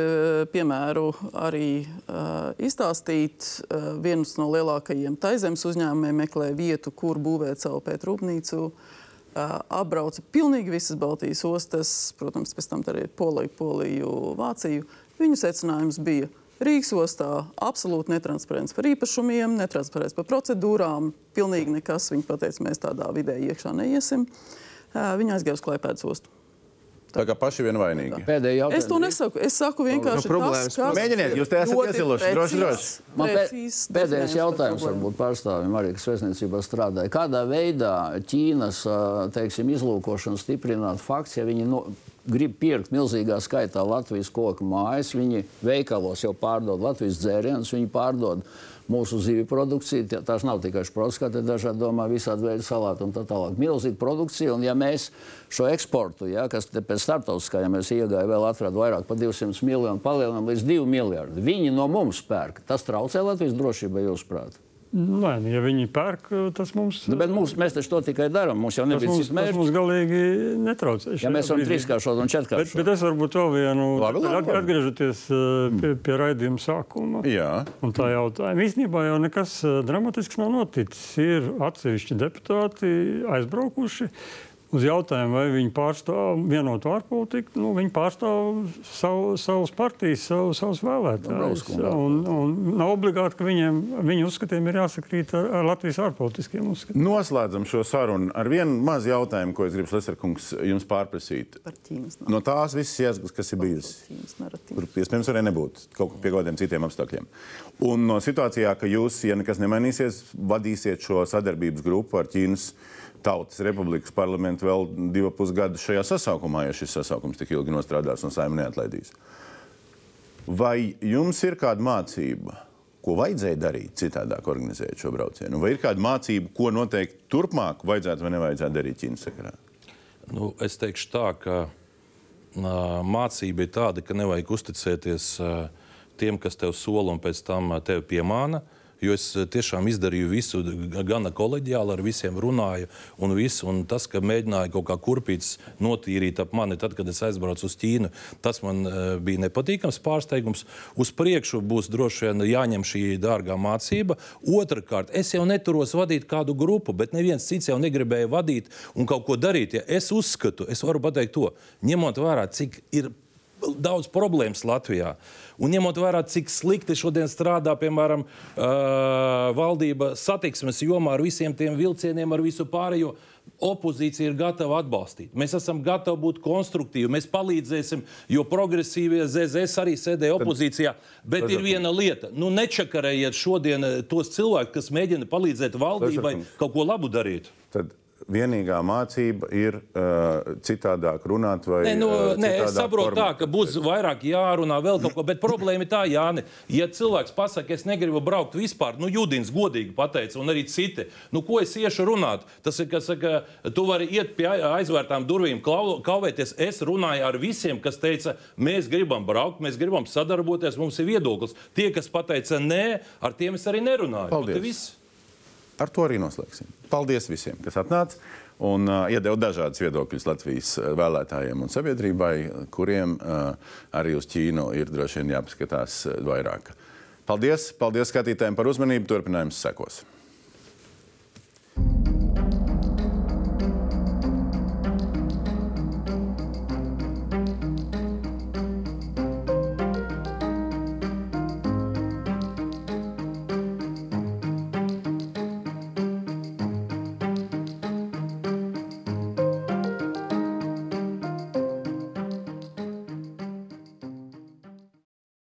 E: piemēru arī uh, izstāstīt. Uh, viens no lielākajiem taizemes uzņēmumiem meklē vietu, kur būvēt savu pētrūpnīcu. Uh, apbrauca pilnīgi visas Baltijas ostas, protams, pēc tam arī Poliju, Poliju, Vāciju. Viņu secinājums bija Rīgas ostā absolūti netransparents par īpašumiem, netransparents par procedūrām. Pilnīgi nekas. Viņi teica, mēs tādā vidē iekšā neiesim. Viņi aizgāja uz Klaipēdas ostu.
A: Tā kā paši vien vainīgi.
C: Pēdējā jautājuma.
E: Es to nesaku. Es saku vienkārši
A: nu, problēmas. Tas, Mēģiniet, jūs te esat iesiluši. Droši, droši.
C: Man pē, pēdējais jautājums varbūt pārstāvim arī, kas vēstniecībā strādāja. Kādā veidā Ķīnas teiksim, izlūkošana stiprināt fakts, ja viņi no, grib pirkt milzīgā skaitā Latvijas koku mājas, viņi veikalos jau pārdod Latvijas dzērienus, viņi pārdod mūsu zivju produkcija. Tās nav tikai šprots, kā te dažādi domā, visādi veidi salāti un tā tālāk. Milzīga produkcija, un ja mēs šo eksportu, ja, kas pēc starptautiskā, ja mēs iegājām vēl atradu vairāk par 200 miljonu, palielinām līdz 2 miljardiem, viņi no mums pērk. Tas traucē Latvijas drošībai, jūsuprāt?
F: Nē, nu, ja viņi pērk, tas mums.
C: Nu, bet mums, mēs taču to tikai darām. Mums jau nebija
F: cits mērķis. Tas mums galīgi netraucē.
C: Ja mēs varam trīskāršot un četrkāršot.
F: Bet, bet es varbūt vēl vienu, labi, labi, labi. atgriežoties pie, pie raidījuma sākuma.
A: Jā.
F: Un tā jautājuma. Īstenībā jau nekas dramatisks nav noticis. Ir atsevišķi deputāti aizbraukuši uz jautājumu, vai viņi pārstāv vienotu ārpolitiku, nu, viņi pārstāv savu, savus partijas, savu, savus vēlētājus. Un, un nav obligāti, ka viņiem, viņu uzskatiem ir jāsakrīt ar, ar Latvijas ārpolitiskiem uzskatiem.
A: Noslēdzam šo sarunu ar vienu mazu jautājumu, ko es gribu Leserkungs jums pārprasīt. No tās visas iesgas, kas ir bijusi, kur iespējams arī nebūt kaut pie kādiem citiem apstākļiem. Un no situācijā, ka jūs, ja nekas nemainīsies, vadīsiet šo sadarbības grupu ar Ķīnas Tautas Republikas parlamentu vēl divus pusgadus šajā sasaukumā, ja šis sasaukums tik ilgi nostrādās un saimē neatlaidīs. Vai jums ir kāda mācība, ko vajadzēja darīt citādāk, organizējot šo braucienu? Vai ir kāda mācība, ko noteikti turpmāk vajadzētu vai nevajadzētu darīt Ķīnas sakarā?
B: Nu, es teikšu tā, ka mācība ir tāda, ka nevajag uzticēties tiem, kas tev sola un pēc tam tevi piemāna. Uh, jo es eh, tiešām izdarīju visu, gana koleģiāli ar visiem runāju. Un, visu, un tas, ka mēģināja kaut kā kurpītis notīrīt ap mani, tad, kad es aizbraucu uz Ķīnu, tas man uh, bija nepatīkams pārsteigums. Uz priekšu būs droši vien jāņem šī dārgā mācība. Otrakārt, es jau neturos vadīt kādu grupu, bet neviens cits jau negribēja vadīt un kaut ko darīt. Ja es uzskatu, es varu pateikt to, ņemot vērā, cik ir daudz problēmas Latvijā. Un ņemot vērā, cik slikti šodien strādā, piemēram, uh, valdība satiksmes jomā ar visiem tiem vilcieniem, ar visu pārējo. Opozīcija ir gatava atbalstīt. Mēs esam gatavi būt konstruktīvi. Mēs palīdzēsim, jo progresīvie ZZS arī sēdēja opozīcijā. Bet ir viena lieta. Nu, nečakarējiet šodien tos cilvēkus, kas mēģina palīdzēt valdībai kaut ko labu darīt.
A: Tad vienīgā mācība ir uh, citādāk runāt. Vai,
B: nē, nu, uh, nē, es saprotu, tā, ka būs vairāk jārunā, vēl kaut ko. Bet problēma ir tā, Jāni, ja cilvēks pasakā, es negribu braukt vispār, nu, Judins godīgi pateica, un arī citi, nu, ko es iešu runāt? Tas ir, kas saka, tu vari iet pie aizvērtām durvīm, kauvēties. Es runāju ar visiem, kas teica, mēs gribam braukt, mēs gribam sadarboties, mums ir viedoklis. Tie, kas pateica nē, ar tiem es arī nerunāju.
A: Paldies! ar to arī noslēgsim. Paldies visiem, kas atnāca un uh, iedeva dažādas viedokļus Latvijas uh, vēlētājiem un sabiedrībai, kuriem uh, arī uz Ķīnu ir droši vien jāpaskatās uh, vairāk. Paldies! Paldies skatītājiem par uzmanību! Turpinājums sekos! thank you